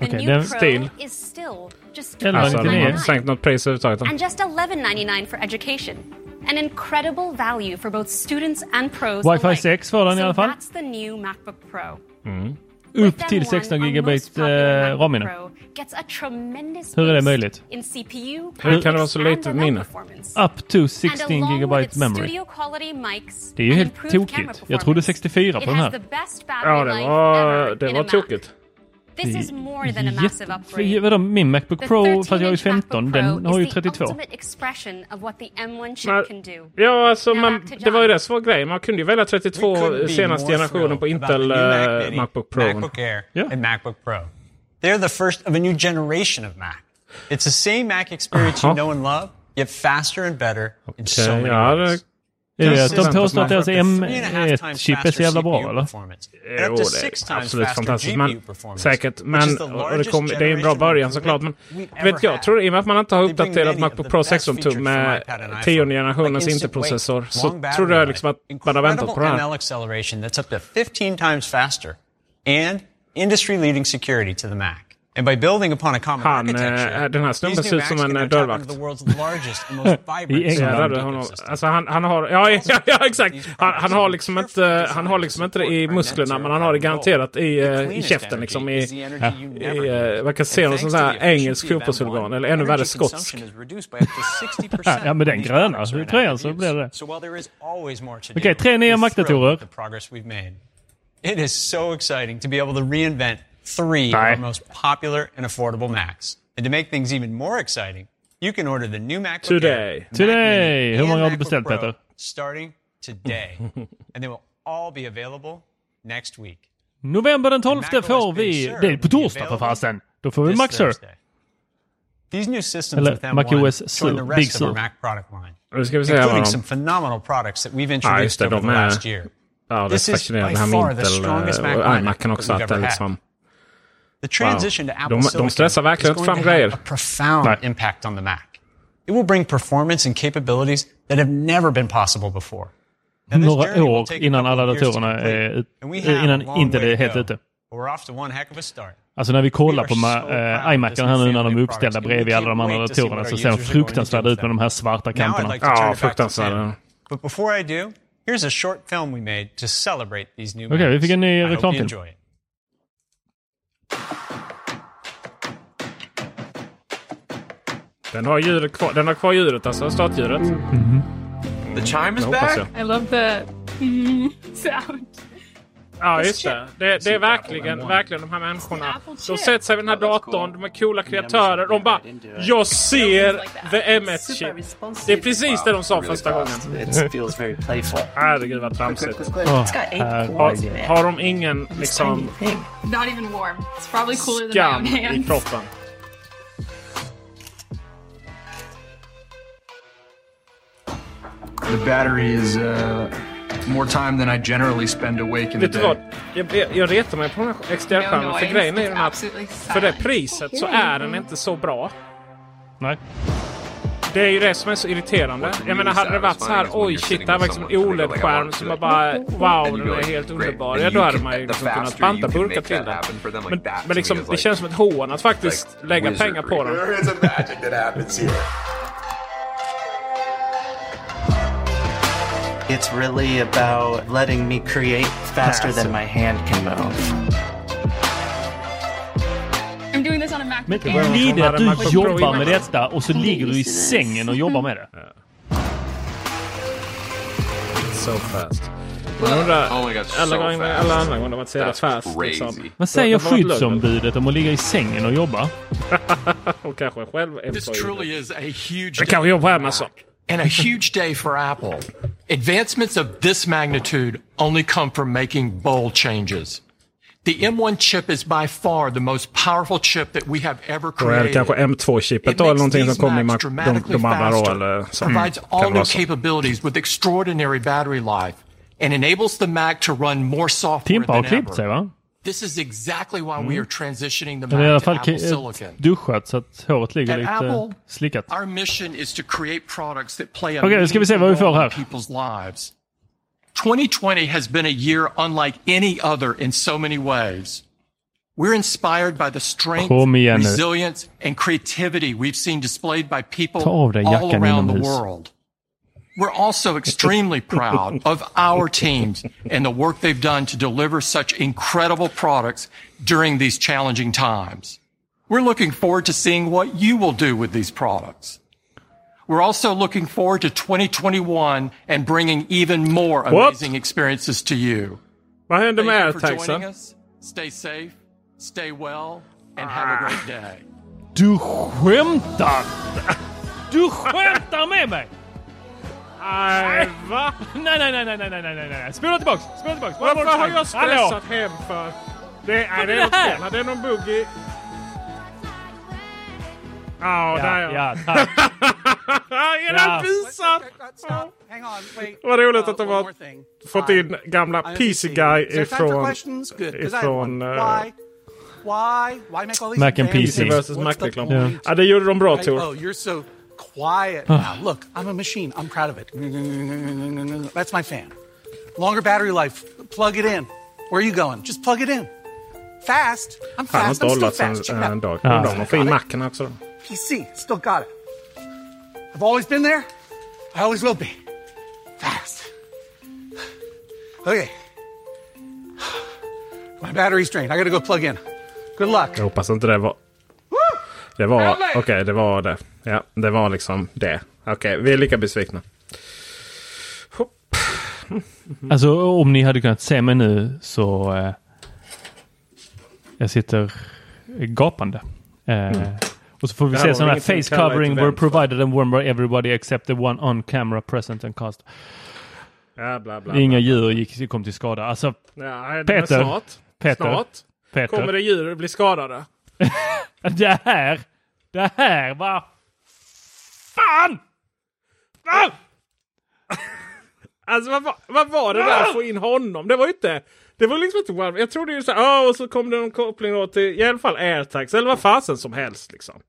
the Okej, new den stil. is still just Alltså, de har inte sänkt något pris överhuvudtaget. And just $11.99 for education. An incredible value for both students and pros Wi-Fi alike. 6 får den i alla fall. That's the new Macbook Pro. Mm. Upp till 16 GB eh, RAM-minne. Pro gets a tremendous Hur är det möjligt? in CPU, Hur kan det vara så lite minne? performance. Up to And 16 along GB with its memory. Det är ju helt improved camera tokigt. Jag trodde 64 på It den has här. the best battery Ja, det life var, ever det in var tokigt. This is more than a massive upgrade. Vadå, min Macbook The Pro, 13 fast jag ju MacBook 15, Pro den har ju is the 32. ultimate expression of what the M1 chip Men- can do. Ja, alltså man, det var ju det som var grejen. Man kunde ju välja 32 couldn't be senaste generationen på Intel Mini, Macbook Pro. MacBook Air, and MacBook Pro. They're the first of a new generation of Mac. It's the same Mac experience you know and love, yet faster and better in so many ja, ways. Det- Är det att de påstår att deras offer up to three and a half times M1-chip är faster så jävla bra eller? performance, and Jo, det är absolut fantastiskt. Men, säkert. Men det, kom, det är en bra början såklart. Men vet jag tror i och med att man inte har uppdaterat Macbook Pro best 16 features tum from med tionde generationens Intel-processor så trodde jag liksom att man har väntat på det här. ML acceleration that's up to 15 times faster, and industry-leading security to the Mac. And by building upon a common Han, architecture, eh, den här snubben ser ut som en eh, dörrvakt. into the world's largest and most vibrant I England. Ja, där, han, har, alltså han, han har, ja, ja, ja exakt. Han, han har liksom inte, han har liksom inte det i musklerna men han har det garanterat i, eh, i käften liksom. I, i, man kan se någon sån här engelsk fotbollshuligan eller ännu värre skotsk. Ja, med den gröna tröjan så blir det Okej, tre nya made. It is so exciting to be able to reinvent three of Nej. our most popular and affordable Macs. And to make things even more exciting, you can order the new MacBook Today. Air, Mac Today. Mini, Hur många and har du MacBook Pro Starting today. and they will all be available next week. November den 12 får vi... Det är på torsdag för fasen. Då får vi This Mac Sur. These new systems Eller with M1 Mac OS join Sur, the Big rest of our Mac product line, Nu ska vi se vad including some phenomenal products that we've Ja, just introduced det. over the last year. Ja, det This är is fascinerande. by far the Intel strongest Mac och lineup iMacen också. that Att we've det ever liksom... The transition to Apple De- de stressar verkligen inte fram grejer. a profound impact on the Mac. It will bring performance and capabilities that have never been possible before. Now, Några år innan alla datorerna är ut, innan Intel är helt ute. But We're off to one heck of a start. Alltså när vi kollar på so eh, this här nu när de är uppställda bredvid alla de andra datorerna så ser de fruktansvärda ut med de här svarta kanterna. Ja, fruktansvärda. But before I do, here's a short film we made to celebrate these new Okej, vi Macs. fick en ny reklamfilm. Den har ljudet kvar. Den har kvar ljudet alltså. Startljudet. The chime is back. jag. I love the mm, sound. Ja, just det. Det, det är verkligen, verkligen de här människorna. De sätter sig vid den här datorn, de är coola kreatörer. De bara “Jag ser the M1-chip”. Det är precis det de sa första gången. It feels very playful. Herregud vad tramsigt. Har, har de ingen liksom skam i kroppen? The battery is uh, more time than I generally spend awake in the Vet du vad? day. Jag, jag, jag retar mig på den här XDR-skärmen för grejen är ju att för det priset så är den inte så bra. Nej. Det är ju det som är så irriterande. Jag menar hade det varit så här oj shit det här var liksom en OLED-skärm som var bara wow den är helt underbar. Ja då hade man ju liksom kunnat panta burkar till den. Men, men liksom det känns som ett hån att faktiskt lägga pengar på den. It's really about letting me create faster than my hand can move. I'm doing this on a Mac. Men Det blir som det att du Macbook jobbar med detta och så ligger du i sängen och jobbar med det? So fast. Man undrar Oh my God, so alla, gånger, fast. alla andra gånger man ser det That's fast. crazy. Liksom. Vad säger Det skyddsombudet om att ligga i sängen och jobba? Och kanske själv This truly is a huge Det kan vi göra på Amazon. And a huge day for Apple. Advancements of this magnitude only come from making bold changes. The M1 chip is by far the most powerful chip that we have ever Då är det created. kanske M2-chippet då eller någonting som kommer i Mac, de, de andra då eller så. Mm, provides Kan all new capabilities with extraordinary battery life and enables the Mac to run more software Timpa har klippt sig va? This is exactly why we mm. are transitioning the Mac to Apple Silicon. duschat så att håret ligger At lite Apple, slickat. Our mission is to create products that play a då ska vi se vad vi får meaningful här. role in people's lives. 2020 has been a year unlike any other in so many ways. We're inspired by the strength, Kom igen nu. resilience, and creativity we've seen displayed by people Ta av dig all around the world. We're also extremely proud of our teams and the work they've done to deliver such incredible products during these challenging times. We're looking forward to seeing what you will do with these products. We're also looking forward to 2021 and bringing even more amazing experiences to you. Händer med Thank you for airtagsen? joining us. Stay safe, stay well, and have a great day. Du skämtar! Du skämtar med mig! Nej, va? Nej, nej, nej, nej, nej, nej, nej, nej. Spola tillbaks, spola tillbaks. Varför har jag stressat Hallå? hem för? Det, nej, det är något fel. Det är någon bugg i... Oh, ja, där ja. tack. Era visar! Vad roligt att de har fått in gamla PC Guy ifrån... ifrån eh, Mac and PC. versus Mac-reklam. Ja, det gjorde de bra Tor. You're so quiet now. Look, I'm a machine. I'm proud of it. That's my fan. Longer battery life. Plug it in. Where are you going? Just plug it in. Fast. I'm fast. I'm still fast. Check it en out. dag. Ja. Undrar om de får in Macen också. PC. Still got it. I've always been there. I always will be. Fast. Okay. My battery's drained. I gotta go plug in. Good luck. Jag hoppas inte det var... Det var... Okej, det var det. Ja, det var liksom det. Okej, vi är lika besvikna. Alltså om ni hade kunnat se mig nu så... Eh, jag sitter gapande. Eh, Och så får vi se sådana här face covering were provided and worn by everybody except the one on camera present and cast. Ja, bla, bla, Inga bla. djur gick, kom till skada. Alltså, Ja, Peter. Snart. Peter. Snart Peter. kommer det djur bli skadade. Det här, det här var... Fan! Ah! Alltså vad, vad var det där att få in honom? Det var ju inte... Det var liksom inte One. Jag trodde ju så här, "Åh, och så kom det någon koppling då till i alla fall airtags eller vad fasen som helst liksom.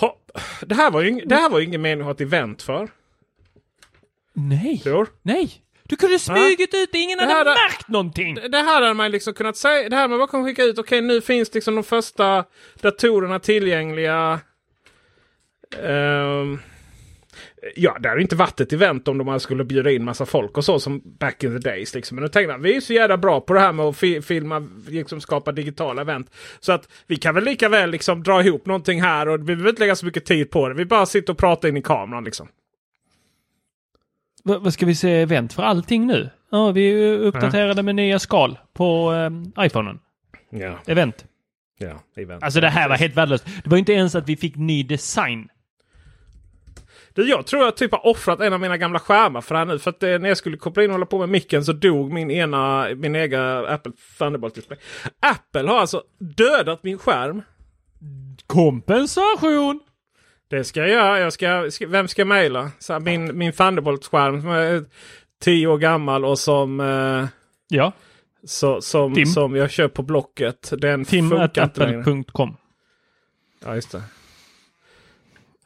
Hopp. Det här var ju det här var ju ingen mening att ha ett event för. Nej. Tror? Nej. Du kunde smugit ut det. Ingen hade här- märkt någonting. Det det här hade man liksom kunnat säga. Det här med bara kunna skicka ut. Okej, nu finns liksom de första datorerna tillgängliga. Ehm, ja, det hade inte varit ett event om de skulle bjuda in massa folk och så som back in the days. Liksom. Men nu tänkte jag, vi är så jävla bra på det här med att fi- filma, liksom skapa digitala event. Så att vi kan väl lika väl liksom dra ihop någonting här och vi behöver inte lägga så mycket tid på det. Vi bara sitter och pratar in i kameran liksom. Va- Vad ska vi se event för allting nu? Ja, vi uppdaterade med nya skal på eh, iPhonen. Ja. Event. Ja, event. Alltså det här var helt värdelöst. Det var inte ens att vi fick ny design. Du, jag tror jag typ har offrat en av mina gamla skärmar för det här nu. För att eh, när jag skulle koppla in och hålla på med micken så dog min ena, min egen Apple Thunderbolt display. Apple har alltså dödat min skärm. Kompensation! Det ska jag göra. Jag ska, ska, vem ska jag mejla? Min, min Thunderbolt-skärm som är tio år gammal och som... Eh, ja. Så, som, Tim. som jag kör på Blocket. Den Tim funkar inte längre. Ja, just det.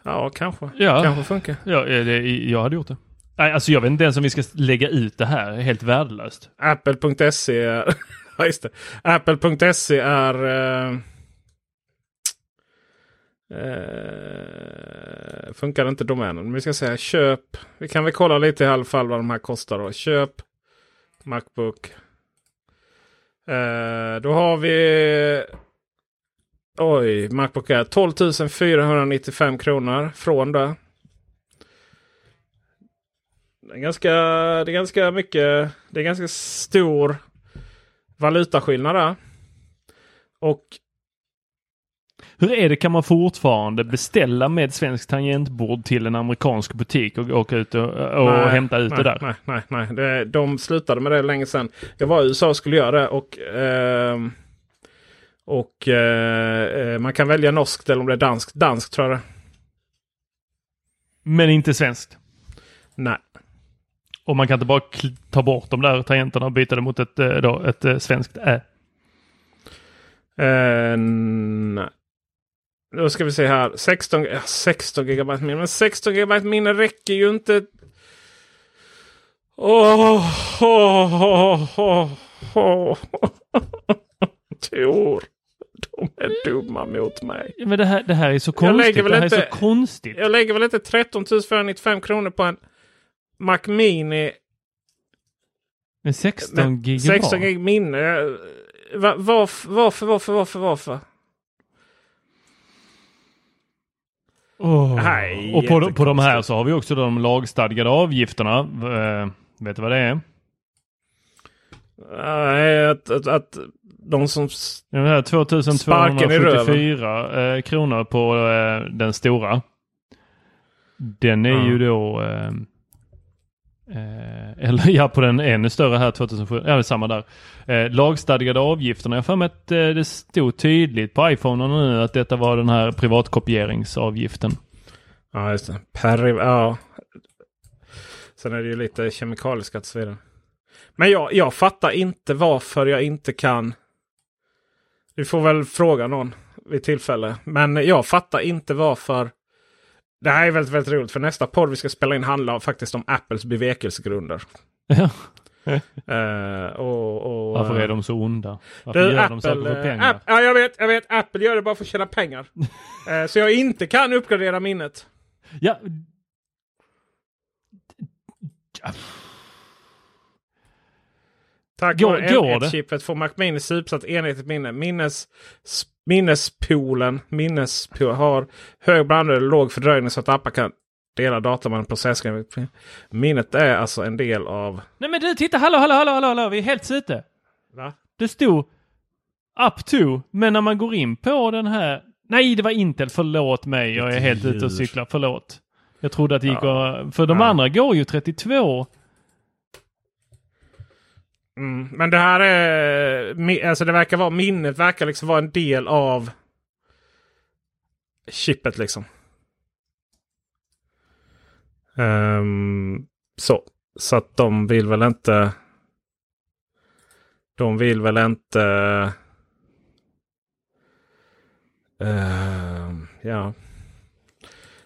Ja, kanske. Ja. Kanske funkar. Ja, eh, det, jag hade gjort det. Nej, alltså jag vet inte ens om vi ska lägga ut det här. Helt värdelöst. Apple.se är... ja, just det. Apple.se är... Uh, uh, funkar inte domänen. Men vi ska säga köp. Vi kan väl kolla lite i alla fall vad de här kostar då. Köp Macbook. Uh, då har vi... Oj, Macbook Air. 12 495 kronor från det. Det är, ganska, det är ganska mycket. Det är ganska stor valutaskillnad där. Och hur är det, kan man fortfarande beställa med svenskt tangentbord till en amerikansk butik och åka ut och, och nej, hämta ut nej, det där? Nej, nej, nej. Det, de slutade med det länge sedan. Jag var i USA och skulle göra det. Och, eh, och eh, man kan välja norskt eller om det är danskt. Danskt tror jag det Men inte svenskt? Nej. Och man kan inte bara ta bort de där tangenterna och byta det mot ett, eh, då, ett eh, svenskt ä? Eh, nej. Då ska vi se här. 16, 16 GB minne. Men 16 GB minne räcker ju inte. Åh, åh, åh, åh, åh. Tor. De är dumma mot mig. Men det här, det här är så konstigt. det här inte, så konstigt. Jag lägger väl inte 13 495 kronor på en Mac Mini. Med 16 gig 16 gig minne. Va, varför, varför, varför, varför, varför? Oh. Nej, och på, på de här så har vi också de lagstadgade avgifterna. Eh, vet du vad det är? Nej, att, att, att de som... Det här Sparken i röven. 2274 eh, kronor på eh, den stora. Den är Ja. ju då... Eh, eh, eller ja, på den ännu större här 2007. Ja, det samma där. Eh, lagstadgade avgifterna. Jag har för mig att eh, det stod tydligt på iPhone nu att detta var den här privatkopieringsavgiften. Ja, just det. Per, ja. Sen är det ju lite kemikalieskatt och så vidare. Men jag, jag fattar inte varför jag inte kan. Vi får väl fråga någon vid tillfälle. Men jag fattar inte varför. Det här är väldigt, väldigt roligt. För nästa podd vi ska spela in handlar faktiskt om Apples bevekelsegrunder. Ja. Eh, och, och, Varför är eh, de så onda? Varför du, gör de saker för eh, pengar? App, ja, jag vet, jag vet. Apple gör det bara för att tjäna pengar. Eh, så jag inte kan uppgradera minnet. Ja. Tack Går- vare går det? M1-chippet får Mac Mini supersatt enhetligt minne. Minnes, minnespoolen minnespool, har hög blandning och låg fördröjning så att appar kan dela data med en processgrej. Minnet är alltså en del av... Nej men du titta, hallå, hallå, hallå, hallå, hallå. vi är helt ute. Va? Det stod up to, men när man går in på den här... Nej, det var Intel, förlåt mig. Jag är helt ute och cyklar, förlåt. Jag trodde att det gick Ja. att... För de Ja. andra går ju 32. Mm, men det här är... Alltså det verkar vara... Minnet verkar liksom vara en del av chippet liksom. Ehm, så. Så att de vill väl inte... De vill väl inte... Ehm, ja.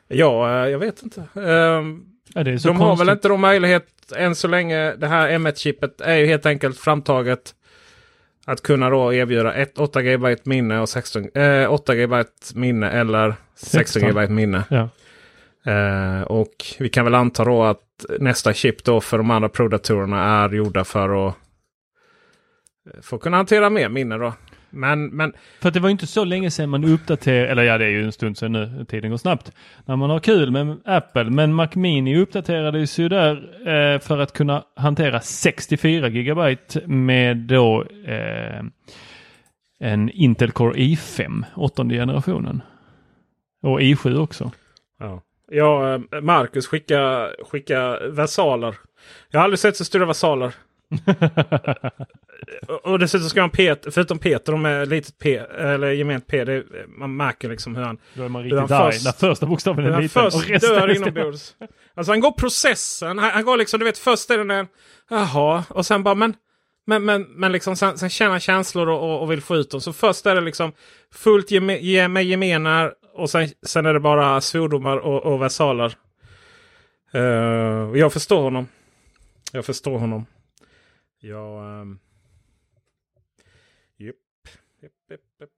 Ja, eh, jag vet inte. Ehm, Ja, de har väl inte de möjlighet än så länge. Det här M1-chippet är ju helt enkelt framtaget. Att kunna då erbjuda ett 8 GB minne och 16, eh, 8 GB minne eller 16 GB minne. Ja. Eh, och vi kan väl anta då att nästa chip då för de andra Pro-datorerna är gjorda för att för att kunna hantera mer minne då. Men, men För det var ju inte så länge sedan man uppdaterade, eller ja det är ju en stund sedan nu, tiden går snabbt. När man har kul med Apple, men Mac Mini uppdaterades ju där eh, för att kunna hantera 64 GB med då eh, en Intel Core i5, åttonde generationen. Och i7 också. Ja, ja eh, Marcus skicka, skicka versaler. Jag har aldrig sett så stora versaler. Och- dessutom ska han Peter, förutom Peter, de är litet P, eller gement P. Det, man märker liksom hur han... Då är man riktigt han arg när första bokstaven är han liten. först och resten dör inombords. Alltså han går processen. Han, han går liksom, du vet, först är den... Jaha, och sen bara men... Men, men, men liksom sen, sen känner han känslor och, och, och vill få ut dem. Så först är det liksom fullt geme, ge, med gemenar och sen, sen är det bara svordomar och, och versaler. Uh, jag förstår honom. Jag förstår honom. Jag... Um... Yep. Yep, yep, yep.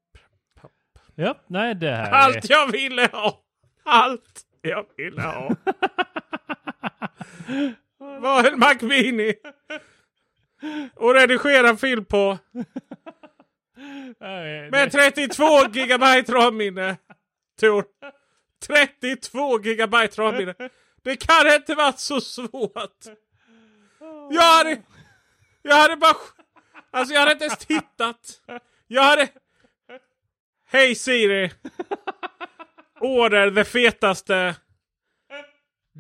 Ja, nej det här Allt är... jag ville ha! Allt jag ville ha! var en Mac Mini! Och redigera film på. Med 32 gigabyte RAM-minne. Tor. 32 gigabyte RAM-minne. Det kan inte varit så svårt. Jag hade... Jag hade bara... Alltså jag hade inte ens tittat. Jag hade... Hej Siri! Order det fetaste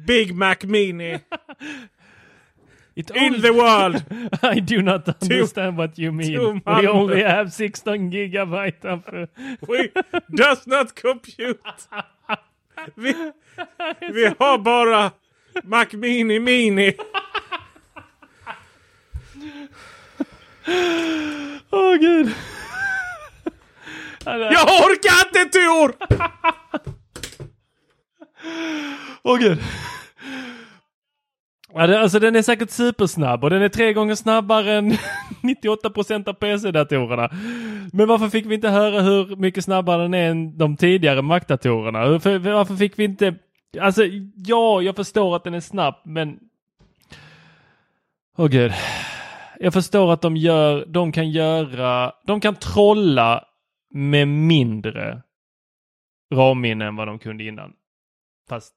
Big Mac Mini. It In only- the world! I do not understand what you mean. We only have 16 gigabyte of... We does not compute. Vi, vi har bara Mac Mini Mini. Åh gud. Jag orkar inte Tor! Åh gud. Ja, det, alltså den är säkert supersnabb och den är tre gånger snabbare än 98% av PC-datorerna. Men varför fick vi inte höra hur mycket snabbare den är än de tidigare Mac-datorerna? Varför, fick vi inte... Alltså ja, jag förstår att den är snabb men... Åh gud. Jag förstår att de gör, de kan göra, de kan trolla med mindre RAM-minne än vad de kunde innan. Fast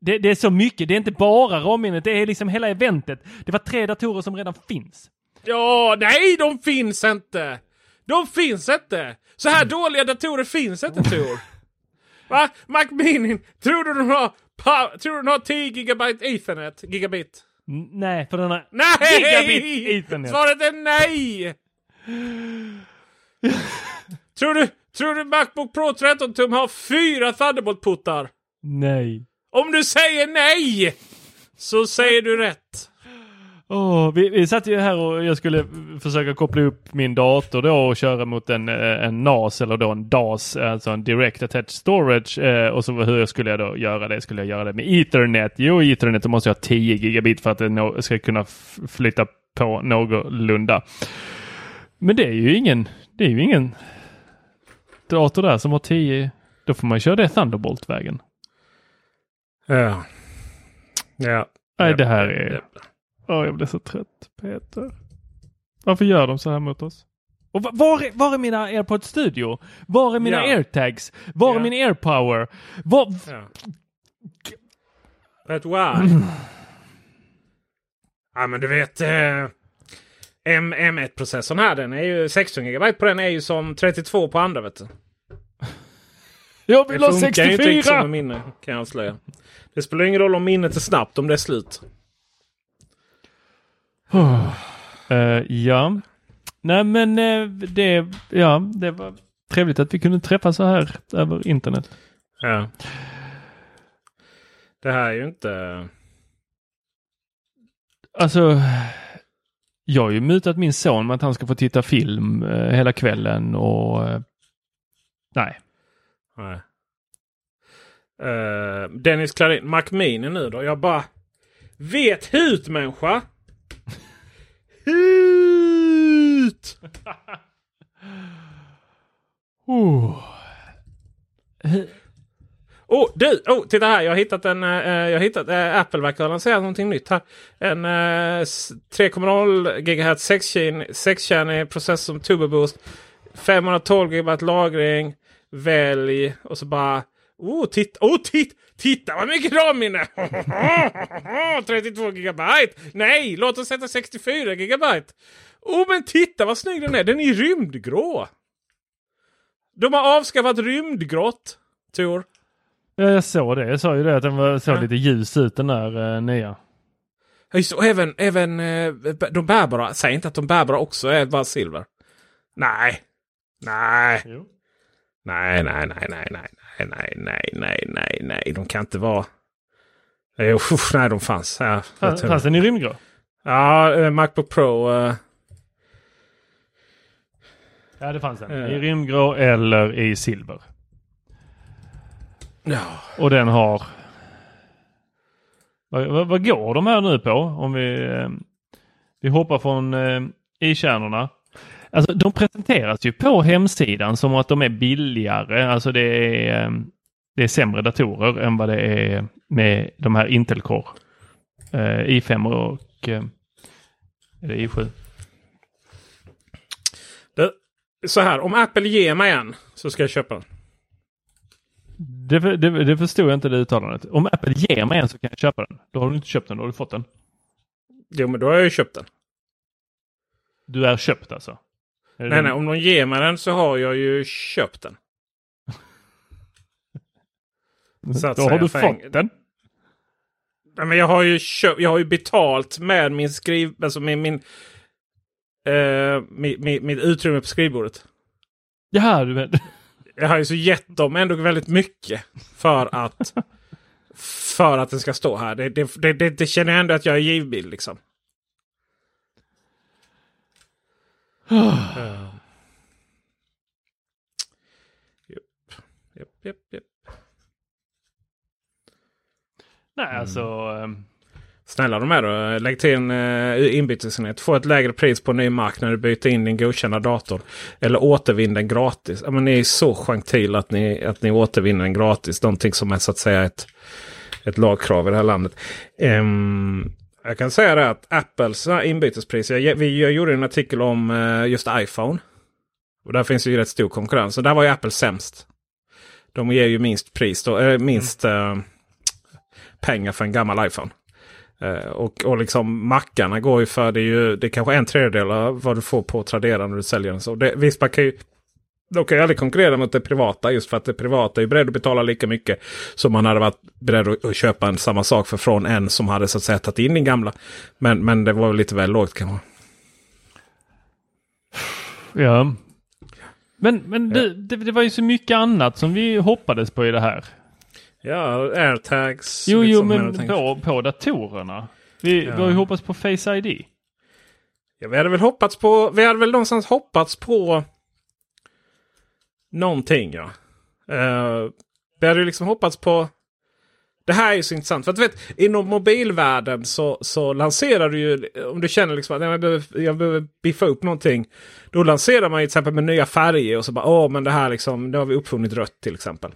det, det är så mycket, det är inte bara RAM-minnet, det är liksom hela eventet. Det var tre datorer som redan finns. Ja, nej de finns inte. De finns inte. Så här dåliga datorer finns inte Tor. Va? Mac Mini, tror du den har, pa- tror du den har 10 gigabyte ethernet? Gigabit? N- nej, för den har Nej! gigabit ethernet. Svaret är nej! tror, du, tror du Macbook Pro 13 tum har fyra Thunderbolt-puttar? Nej. Om du säger nej! Så säger du rätt. Åh, vi, vi satt ju här och jag skulle försöka koppla upp min dator då och köra mot en, eh, en NAS eller då en DAS, alltså en Direct Attached Storage. Eh, och så hur skulle jag då göra det? Skulle jag göra det med Ethernet? Jo, Ethernet då måste jag ha 10 gigabit för att det ska kunna flytta på någorlunda. Men det är ju ingen, det är ju ingen dator där som har 10. Då får man köra det Thunderbolt-vägen. Ja. Ja. Nej, det här är... ja. Åh, jag blir så trött, Peter. Varför gör de så här mot oss? Och va- var är, var är mina AirPods Studio? Var är mina Ja. AirTags? Var är Ja. min AirPower? Var... Ja. Vet why? ja men du vet. Eh, M, M1-processorn här den är ju 16 GB på den är ju som 32 på andra vet du. Jag Det vill ha funkar ju inte 64! med minne kan jag avslöja. Det spelar ingen roll om minnet är snabbt om det är slut. Eh, ja. Nej men eh, det, ja, det var trevligt att vi kunde träffas så här över internet. Ja. Det här är ju inte... Alltså, jag har ju mutat min son med att han ska få titta film eh, hela kvällen och nej. Nej. Eh, Dennis Klarin, Mac Mini nu då. Jag bara... Vet hut människa! Hit! oh. Oh, du! Oh, titta här! Jag har hittat en... Eh, eh, jag har hittat... eh, Apple verkar ha lanserat någonting nytt här. En eh, 3,0 GHz 6-kärnig processor som Turbo Boost. 512 GB lagring. Välj och så bara... Oh, titta! Oh, titta! Titta vad mycket RAM-minne! 32 GB! Nej, låt oss sätta 64 GB! Oh, men titta vad snygg den är! Den är rymdgrå! De har avskaffat rymdgrått, Tor. Ja, jag såg det. Jag sa ju det att den var, såg Ja. lite ljus ut den där eh, nya. Ja, just. Och även, även eh, de bärbara. Säg inte att de bärbara också är bara silver. Nej. Nej. Nej, nej, nej, nej, nej, nej, nej, nej, nej, nej, nej. De kan inte vara... Jo, uff, nej, de fanns. Ja, Fanns, tror- den i rymdgrå? Ja, eh, Macbook Pro. eh. Ja, det fanns en. Eh. I rymdgrå eller i silver. Ja. Och den har... Vad, vad, vad går de här nu på? Om vi, eh, vi hoppar från eh, i-kärnorna. Alltså de presenteras ju på hemsidan som att de är billigare. Alltså det är, eh, det är sämre datorer än vad det är med de här Intel Core. Eh, i5 och eh, det i7. Det, så här, om Apple ger mig en så ska jag köpa den. Det, det, det förstod jag inte det uttalandet. Om Apple ger mig en så kan jag köpa den. Då har du inte köpt den, då har du fått den. Jo, men då har jag ju köpt den. Du är köpt alltså? Det Nej, nej, om de ger mig den så har jag ju köpt den. Så att Då har du för fått en- den. Nej, men jag har ju köpt, jag har ju betalt med min skriv, alltså med min, eh, mitt, mitt, mitt utrymme på skrivbordet. Jaha, du vet. Jag har ju så gett dem ändå väldigt mycket för att för att den ska stå här. Det, det, det, det, känner jag ändå att jag är givmild liksom. Eh. Japp, japp, japp. Nej, alltså... ehm, Snälla de är då. Lägg till en uh, inbytesenhet. Få ett lägre pris på en ny mark när du byter in din godkända dator. Eller återvinn den gratis. Ja, men ni är så gentil att ni, att ni återvinner den gratis. Någonting som är så att säga ett, ett lagkrav i det här landet. Ehm, jag kan säga det att Apples uh, inbytespris. Jag, vi, jag gjorde en artikel om eh, just iPhone. Och där finns ju rätt stor konkurrens. Och där var ju Apple sämst. De ger ju minst pris då, eh, minst eh, pengar för en gammal iPhone. Eh, och, och liksom mackarna går ju för det är ju det är kanske en tredjedel av vad du får på Tradera när du säljer den. Så det, visst, man kan ju, de kan ju aldrig konkurrera mot det privata just för att det privata är beredd att betala lika mycket som man hade varit beredd att, köpa en samma sak för från en som hade så att säga tagit in din gamla. Men, men det var väl lite väl lågt kanske. Ja. Men, men det, det, det var ju så mycket annat som vi hoppades på i det här. Ja, airtags. Jo, jo, men på, på datorerna. Vi, Ja. vi har ju hoppats på Face ID. Ja, vi hade väl hoppats på, vi hade väl någonstans hoppats på någonting ja. Uh, vi hade ju liksom hoppats på det här är ju så intressant. För att du vet, inom mobilvärlden så, så lanserar du ju, om du känner liksom att "Nej, jag behöver, jag behöver biffa upp någonting. Då lanserar man ju till exempel med nya färger och så bara åh men det här liksom, nu har vi uppfunnit rött till exempel.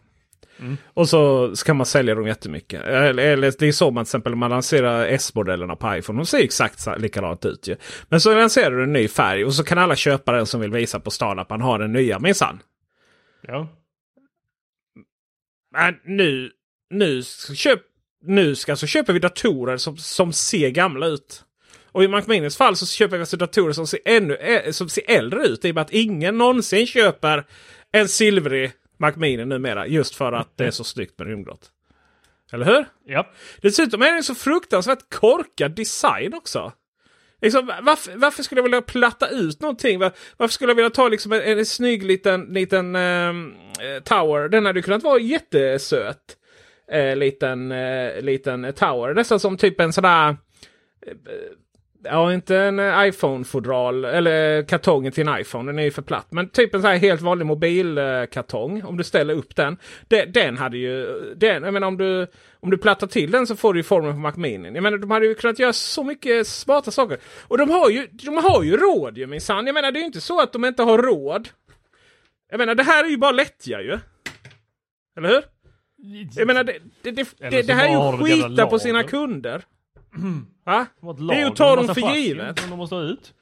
Mm. Och så ska man sälja dem jättemycket. Eller, eller det är så man till exempel man lanserar S-modellerna på iPhone. De ser exakt så- likadant ut ju. Men så lanserar du en ny färg och så kan alla köpa den som vill visa på stan att man har den nya minsann. Ja. Men nu, nu, ska köp, nu ska, så köper vi datorer som, som ser gamla ut. Och i Macminis fall så köper vi alltså datorer som ser, ännu, som ser äldre ut. I och med att ingen någonsin köper en silvrig Mac Mini numera. Just för att det är så snyggt med rymdgrått. Eller hur? Ja. Dessutom är det så fruktansvärt korkad design också. Liksom, varför, varför skulle jag vilja platta ut någonting? Var, varför skulle jag vilja ta liksom en, en snygg liten, liten ehm, eh, tower? Den hade kunnat vara jättesöt. Eh, liten, eh, liten tower. Nästan som typ en sån där... Eh, eh, Ja, inte en eh, iPhone-fodral eller kartongen till en iPhone. Den är ju för platt. Men typ en sån här helt vanlig mobilkartong. Om du ställer upp den. Den, den hade ju... Den, jag menar om du, om du plattar till den så får du ju formen på Mac Mini. Jag menar de hade ju kunnat göra så mycket smarta saker. Och de har ju, de har ju råd ju minsann. Jag menar det är ju inte så att de inte har råd. Jag menar det här är ju bara lättja ju. Eller hur? Jag menar det, det, det, det, så här är ju jävla skita på sina kunder. Va? Det är ju att ta dem för chassin givet. som de måste ha ut.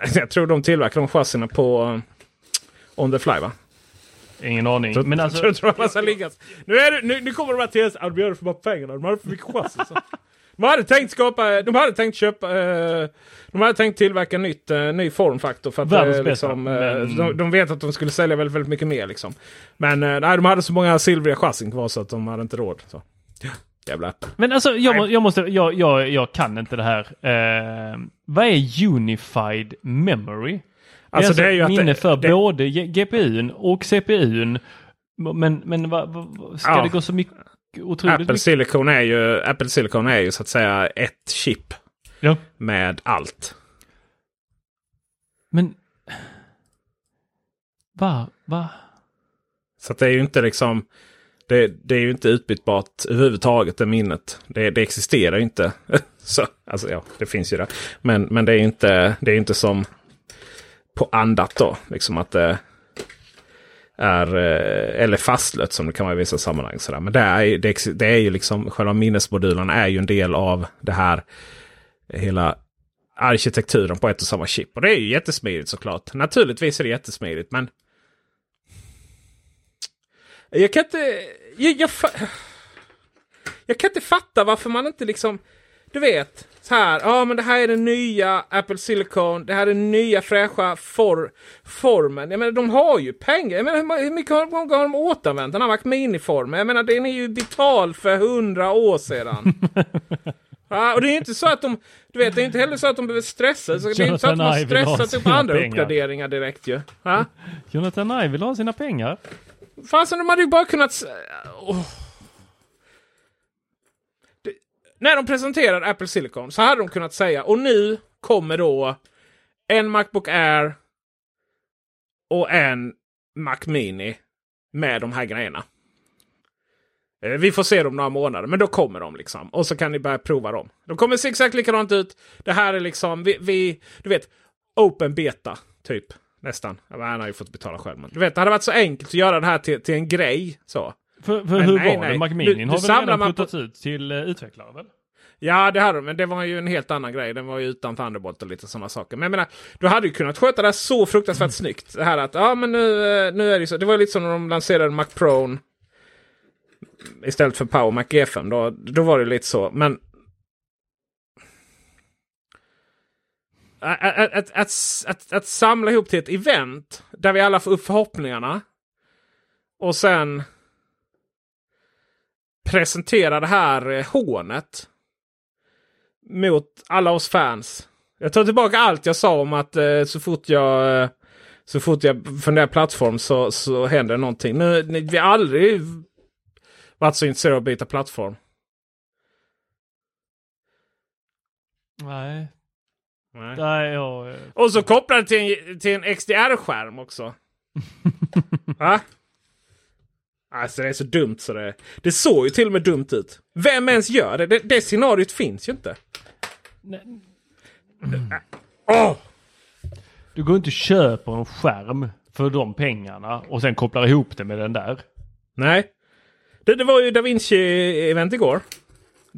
Jag tror de tillverkar de chassina på uh, on the fly va? Ingen aning. Tror, Men alltså, tror, tror jag man ska ligga. Nu, är det, nu, nu kommer de här till oss. "Ja, De gör det för bara pengarna. De hade för mycket chassi. så." De hade tänkt skapa, de hade tänkt köpa, eh, de hade tänkt tillverka nytt, eh, ny formfaktor för att Världens eh, bästa, liksom, eh, men- de, de vet att de skulle sälja väldigt, väldigt mycket mer liksom. Men eh, nej, de hade så många silvriga chassin kvar så att de hade inte råd. Så. Jävla Apple. men alltså jag, må, jag måste, jag, jag, jag kan inte det här. Eh, vad är Unified Memory? Alltså, det är, det är ju att minne det- för det- både GPUn och CPUn. Men, men vad, vad, vad- ska Ja. det gå så mycket? Otroligt Apple mycket? Silicon, är ju, Apple Silicon är ju så att säga ett chip Ja. med allt. Men Va? Va? Så att det är ju inte liksom... Det, det är ju inte utbytbart överhuvudtaget det minnet. Det, det existerar ju inte. Så, alltså ja, det finns ju det. Men, men det är ju inte, det är inte som på andat då. Liksom att det är, eh, eller fastlött som det kan vara i vissa sammanhang. Sådär. Men det är, det, det är ju liksom, själva minnesmodulerna är ju en del av det här hela arkitekturen på ett och samma chip. Och det är ju jättesmidigt såklart. Naturligtvis är det jättesmidigt men jag kan inte... Jag, jag, jag, kan inte fatta varför man inte liksom... Du vet, så här. Ja, men det här är den nya Apple Silicon. Det här är den nya fräscha for, formen. Jag menar, de har ju pengar. Jag menar, hur mycket har, har de återanvänt den här Mac Mini-formen? Jag menar, den är ju vital för hundra år sedan. Ja, och det är inte så att de, du vet, det är inte heller så att de behöver stressa. Så det är inte så att de har stressat upp andra pengar. uppgraderingar direkt ju. Ja? Jonathan Ive vill ha sina pengar. Fasen, de hade ju bara kunnat... Oh. Det... När de presenterade Apple Silicon så hade de kunnat säga och nu kommer då en Macbook Air och en Mac Mini med de här grejerna. Eh, vi får se dem några månader, men då kommer de liksom. Och så kan ni börja prova dem. De kommer se exakt likadant ut. Det här är liksom, vi, vi du vet, open beta typ. Nästan. Han har ju fått betala själv. Men du vet, det hade varit så enkelt att göra det här till, till en grej. Så. För, för hur nej, var nej. det? Macminin har väl redan flyttats ut till uh, utvecklare? Väl? Ja, det hade de. Men det var ju en helt annan grej. Den var ju utan Thunderbolt och lite sådana saker. Men jag menar, du hade ju kunnat sköta det här så fruktansvärt mm. snyggt. Det här att, ja men nu, eh, nu är det så. Det var lite som när de lanserade Mac Pro istället för Power Mac G5. Då, då var det lite så. Men att, att, att, att, att samla ihop till ett event där vi alla får upp förhoppningarna. Och sen presentera det här eh, hånet. Mot alla oss fans. Jag tar tillbaka allt jag sa om att eh, så fort jag eh, så fort jag funderar plattform så, så händer någonting. Nu, vi har aldrig varit så intresserade av att byta plattform. Nej, Nej. Nej jag... Och så kopplade till en, till en XDR-skärm också. Va? Alltså det är så dumt så det Det såg ju till och med dumt ut. Vem ens gör det? Det, det scenariot finns ju inte. Nej. Oh! Du går inte och köper en skärm för de pengarna och sen kopplar ihop det med den där. Nej. Det, det var ju Da Vinci-event igår.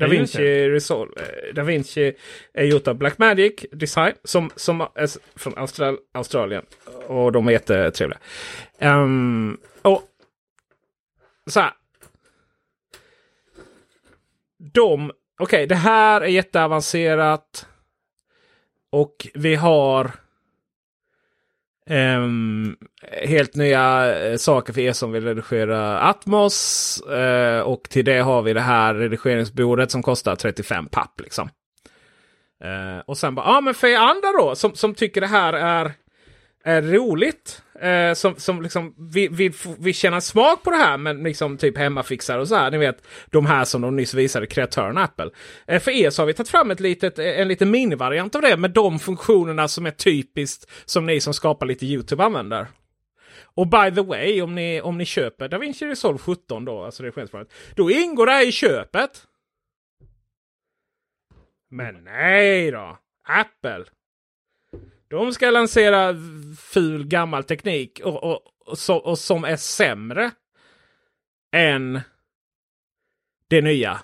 Da Vinci Resolve. Eh, da Vinci är gjort av Blackmagic Design som, som är från Austral Australien. Och de är jättetrevliga. Um, och så här. De, okej okay, det här är jätteavancerat. Och vi har Um, helt nya eh, saker för er som vill redigera Atmos. Uh, och till det har vi det här redigeringsbordet som kostar 35 papp. Liksom. Uh, och sen bara, ja ah, men för er andra då som, som tycker det här är, är roligt. Eh, som, som liksom vill, vi, vi känna smak på det här men liksom typ hemmafixar och så här. Ni vet de här som de nyss visade, kreatören Apple. Eh, för er så har vi tagit fram ett litet, eh, en liten minivariant av det med de funktionerna som är typiskt som ni som skapar lite YouTube använder. Och by the way, om ni, om ni köper DaVinci Resolve 17 då, alltså redigeringsprogrammet, då ingår det här i köpet. Men nej då! Apple! De ska lansera ful gammal teknik och, och, och, så, och som är sämre än det nya.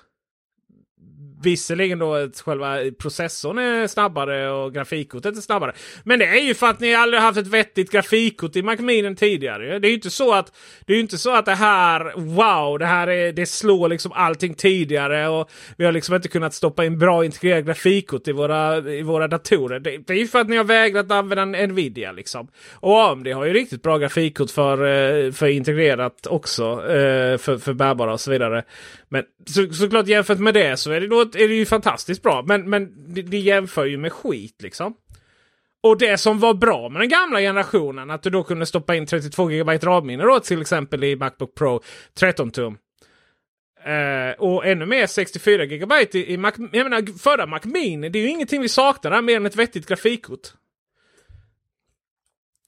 Visserligen då att själva processorn är snabbare och grafikkortet är snabbare. Men det är ju för att ni aldrig haft ett vettigt grafikkort i Macminen tidigare. Det är ju inte så att det är inte så att det här, wow, det här är, det slår liksom allting tidigare och vi har liksom inte kunnat stoppa in bra integrerat grafikkort i våra, i våra datorer. Det, det är ju för att ni har vägrat använda Nvidia liksom. Och AMD har ju riktigt bra grafikkort för, eh, för integrerat också, eh, för, för bärbara och så vidare. Men så, såklart jämfört med det så är det, då, ett är det ju fantastiskt bra. Men, men det, det jämför ju med skit liksom. Och det som var bra med den gamla generationen, att du då kunde stoppa in 32 GB RAM-minne då till exempel i Macbook Pro 13 tum. Uh, och ännu mer 64 GB i, i Mac. Jag menar förra Mac Mini, det är ju ingenting vi saknar mer än ett vettigt grafikkort.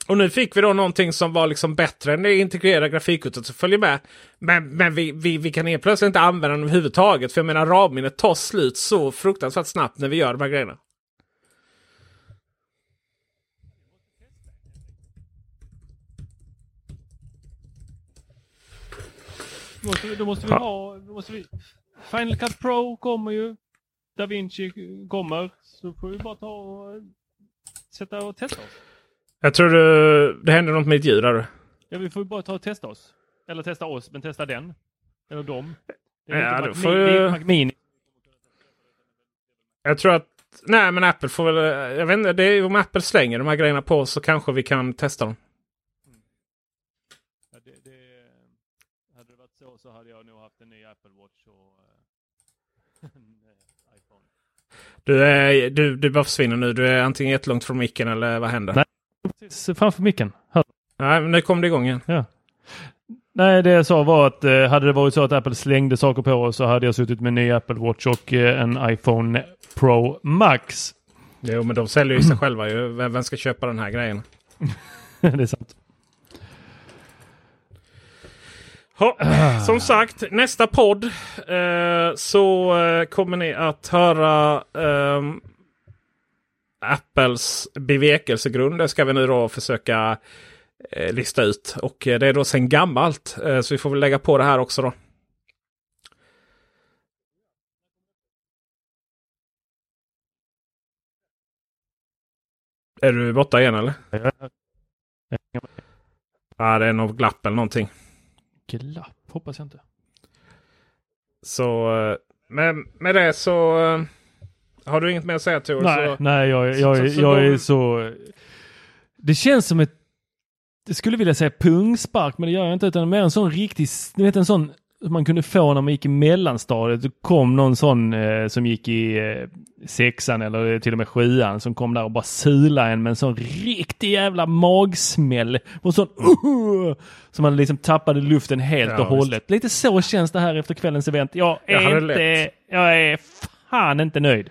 Och nu fick vi då någonting som var liksom bättre än det integrerade grafikkortet som följer med. Men, men vi, vi, vi kan helt plötsligt inte använda den överhuvudtaget. För jag menar RAM-minnet tar slut så fruktansvärt snabbt när vi gör de här grejerna. Då måste, vi- då måste vi ha... Då måste vi, Final Cut Pro kommer ju. Da Vinci kommer. Så får vi bara ta och sätta och testa oss. Jag tror det, det händer något med ett ljud där. Ja, vi får bara ta och testa oss. Eller testa oss, men testa den. Eller dem. Det är Ja, inte får. Jag tror att... Nej men Apple får väl... Jag vet inte, det är, om Apple slänger de här grejerna på så kanske vi kan testa dem. Ja, det, det, hade det varit så så hade jag nog haft en ny Apple Watch och eh, en eh, iPhone. Du, är, du, du bara försvinner nu. Du är antingen jättelångt från micken eller vad händer? Nej, precis framför micken. Hör. Nej, men nu kom det igång igen. Ja. Nej, det jag sa var att eh, hade det varit så att Apple slängde saker på oss så hade jag suttit med en ny Apple Watch och eh, en iPhone Pro Max. Jo, men de säljer ju sig själva ju. Vem, vem ska köpa den här grejen? det är sant. Ha, som sagt, nästa podd eh, så eh, kommer ni att höra ehm, Apples bevekelsegrund. Det ska vi nu då försöka eh, lista ut. Och eh, det är då sen gammalt. Eh, så vi får väl lägga på det här också då. Är du borta igen eller? Ja, det är något glapp eller någonting. Glapp hoppas jag inte. Så med, med det så har du inget mer att säga Tor? Nej, så, nej jag, jag, så- jag, så jag är så... Det känns som ett... Jag skulle vilja säga pungspark, men det gör jag inte. Utan mer en sån riktig... Du vet en sån som man kunde få när man gick i mellanstadiet. Det kom någon sån eh, som gick i eh, sexan eller till och med sjuan som kom där och bara sula en med en sån riktig jävla magsmäll. Och sån... Uh, som man liksom tappade luften helt Ja, och hållet. Lite så känns det här efter kvällens event. Jag Jag är inte... lätt. Jag är fan inte nöjd.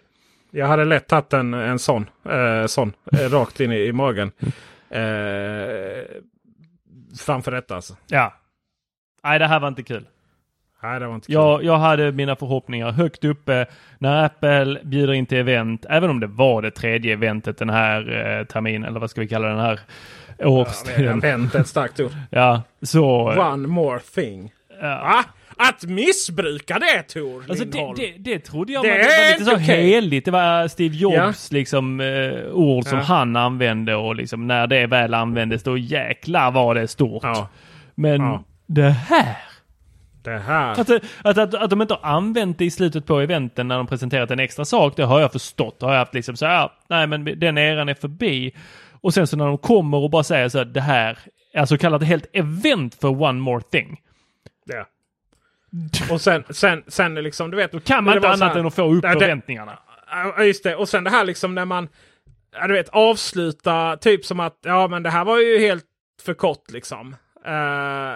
Jag hade lätt tagit en, en sån, eh, sån eh, rakt in i, i magen. Eh, framför detta alltså. Ja. Nej, det här var inte kul. Nej, det var inte kul. Jag, jag hade mina förhoppningar högt uppe när Apple bjuder in till event, även om det var det tredje eventet den här eh, terminen, eller vad ska vi kalla den här årstiden. Event är ett starkt ord. Ja, så... One more thing. Va? Att missbruka det Tor Alltså det, Lindholm. det, det trodde jag Det var, det är var lite så okej. heligt. Det var Steve Jobs liksom eh, ord som Ja. han använde och liksom när det väl användes då jäklar var det stort. Men Ja. det här. Det här. Att, att, att, att de inte har använt det i slutet på eventen när de presenterat en extra sak, det har jag förstått. Det har jag haft liksom så här, nej men den eran är förbi. Och sen så när de kommer och bara säger så här, det här, alltså kallar det helt event för one more thing. Ja. Och sen, sen, sen liksom, du vet. Då kan man inte annat än att få upp förväntningarna. Ja, just det. Och sen det här liksom när man, ja, du vet, avsluta typ som att, ja men det här var ju helt för kort liksom. Eh,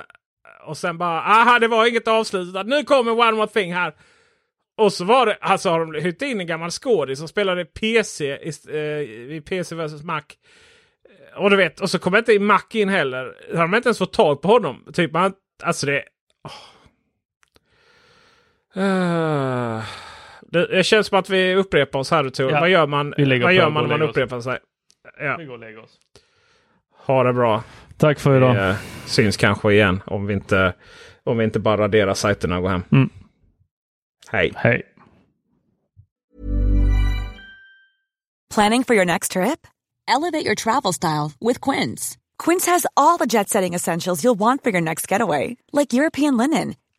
och sen bara, aha det var inget avslutat. Nu kommer one more thing här. Och så var det, alltså har de hyrt in en gammal skådis som spelade PC i, eh, i PC vs Mac. Och du vet, och så kommer inte Mac in heller. Har de inte ens fått tag på honom? Typ man, alltså det... Uh, det, det känns som att vi upprepar oss här Tor. Ja, Vad gör man, vad gör man när man upprepar sig? Ja. Vi går och lägger oss. Ha det bra. Tack för idag. Vi eh, syns kanske igen om vi inte, om vi inte bara raderar sajterna och går hem. Mm. Hej. Hej. Planning for your next trip? Elevate your travel style with Quince. Quince has all the jet setting essentials you'll want for your next getaway, like European linen,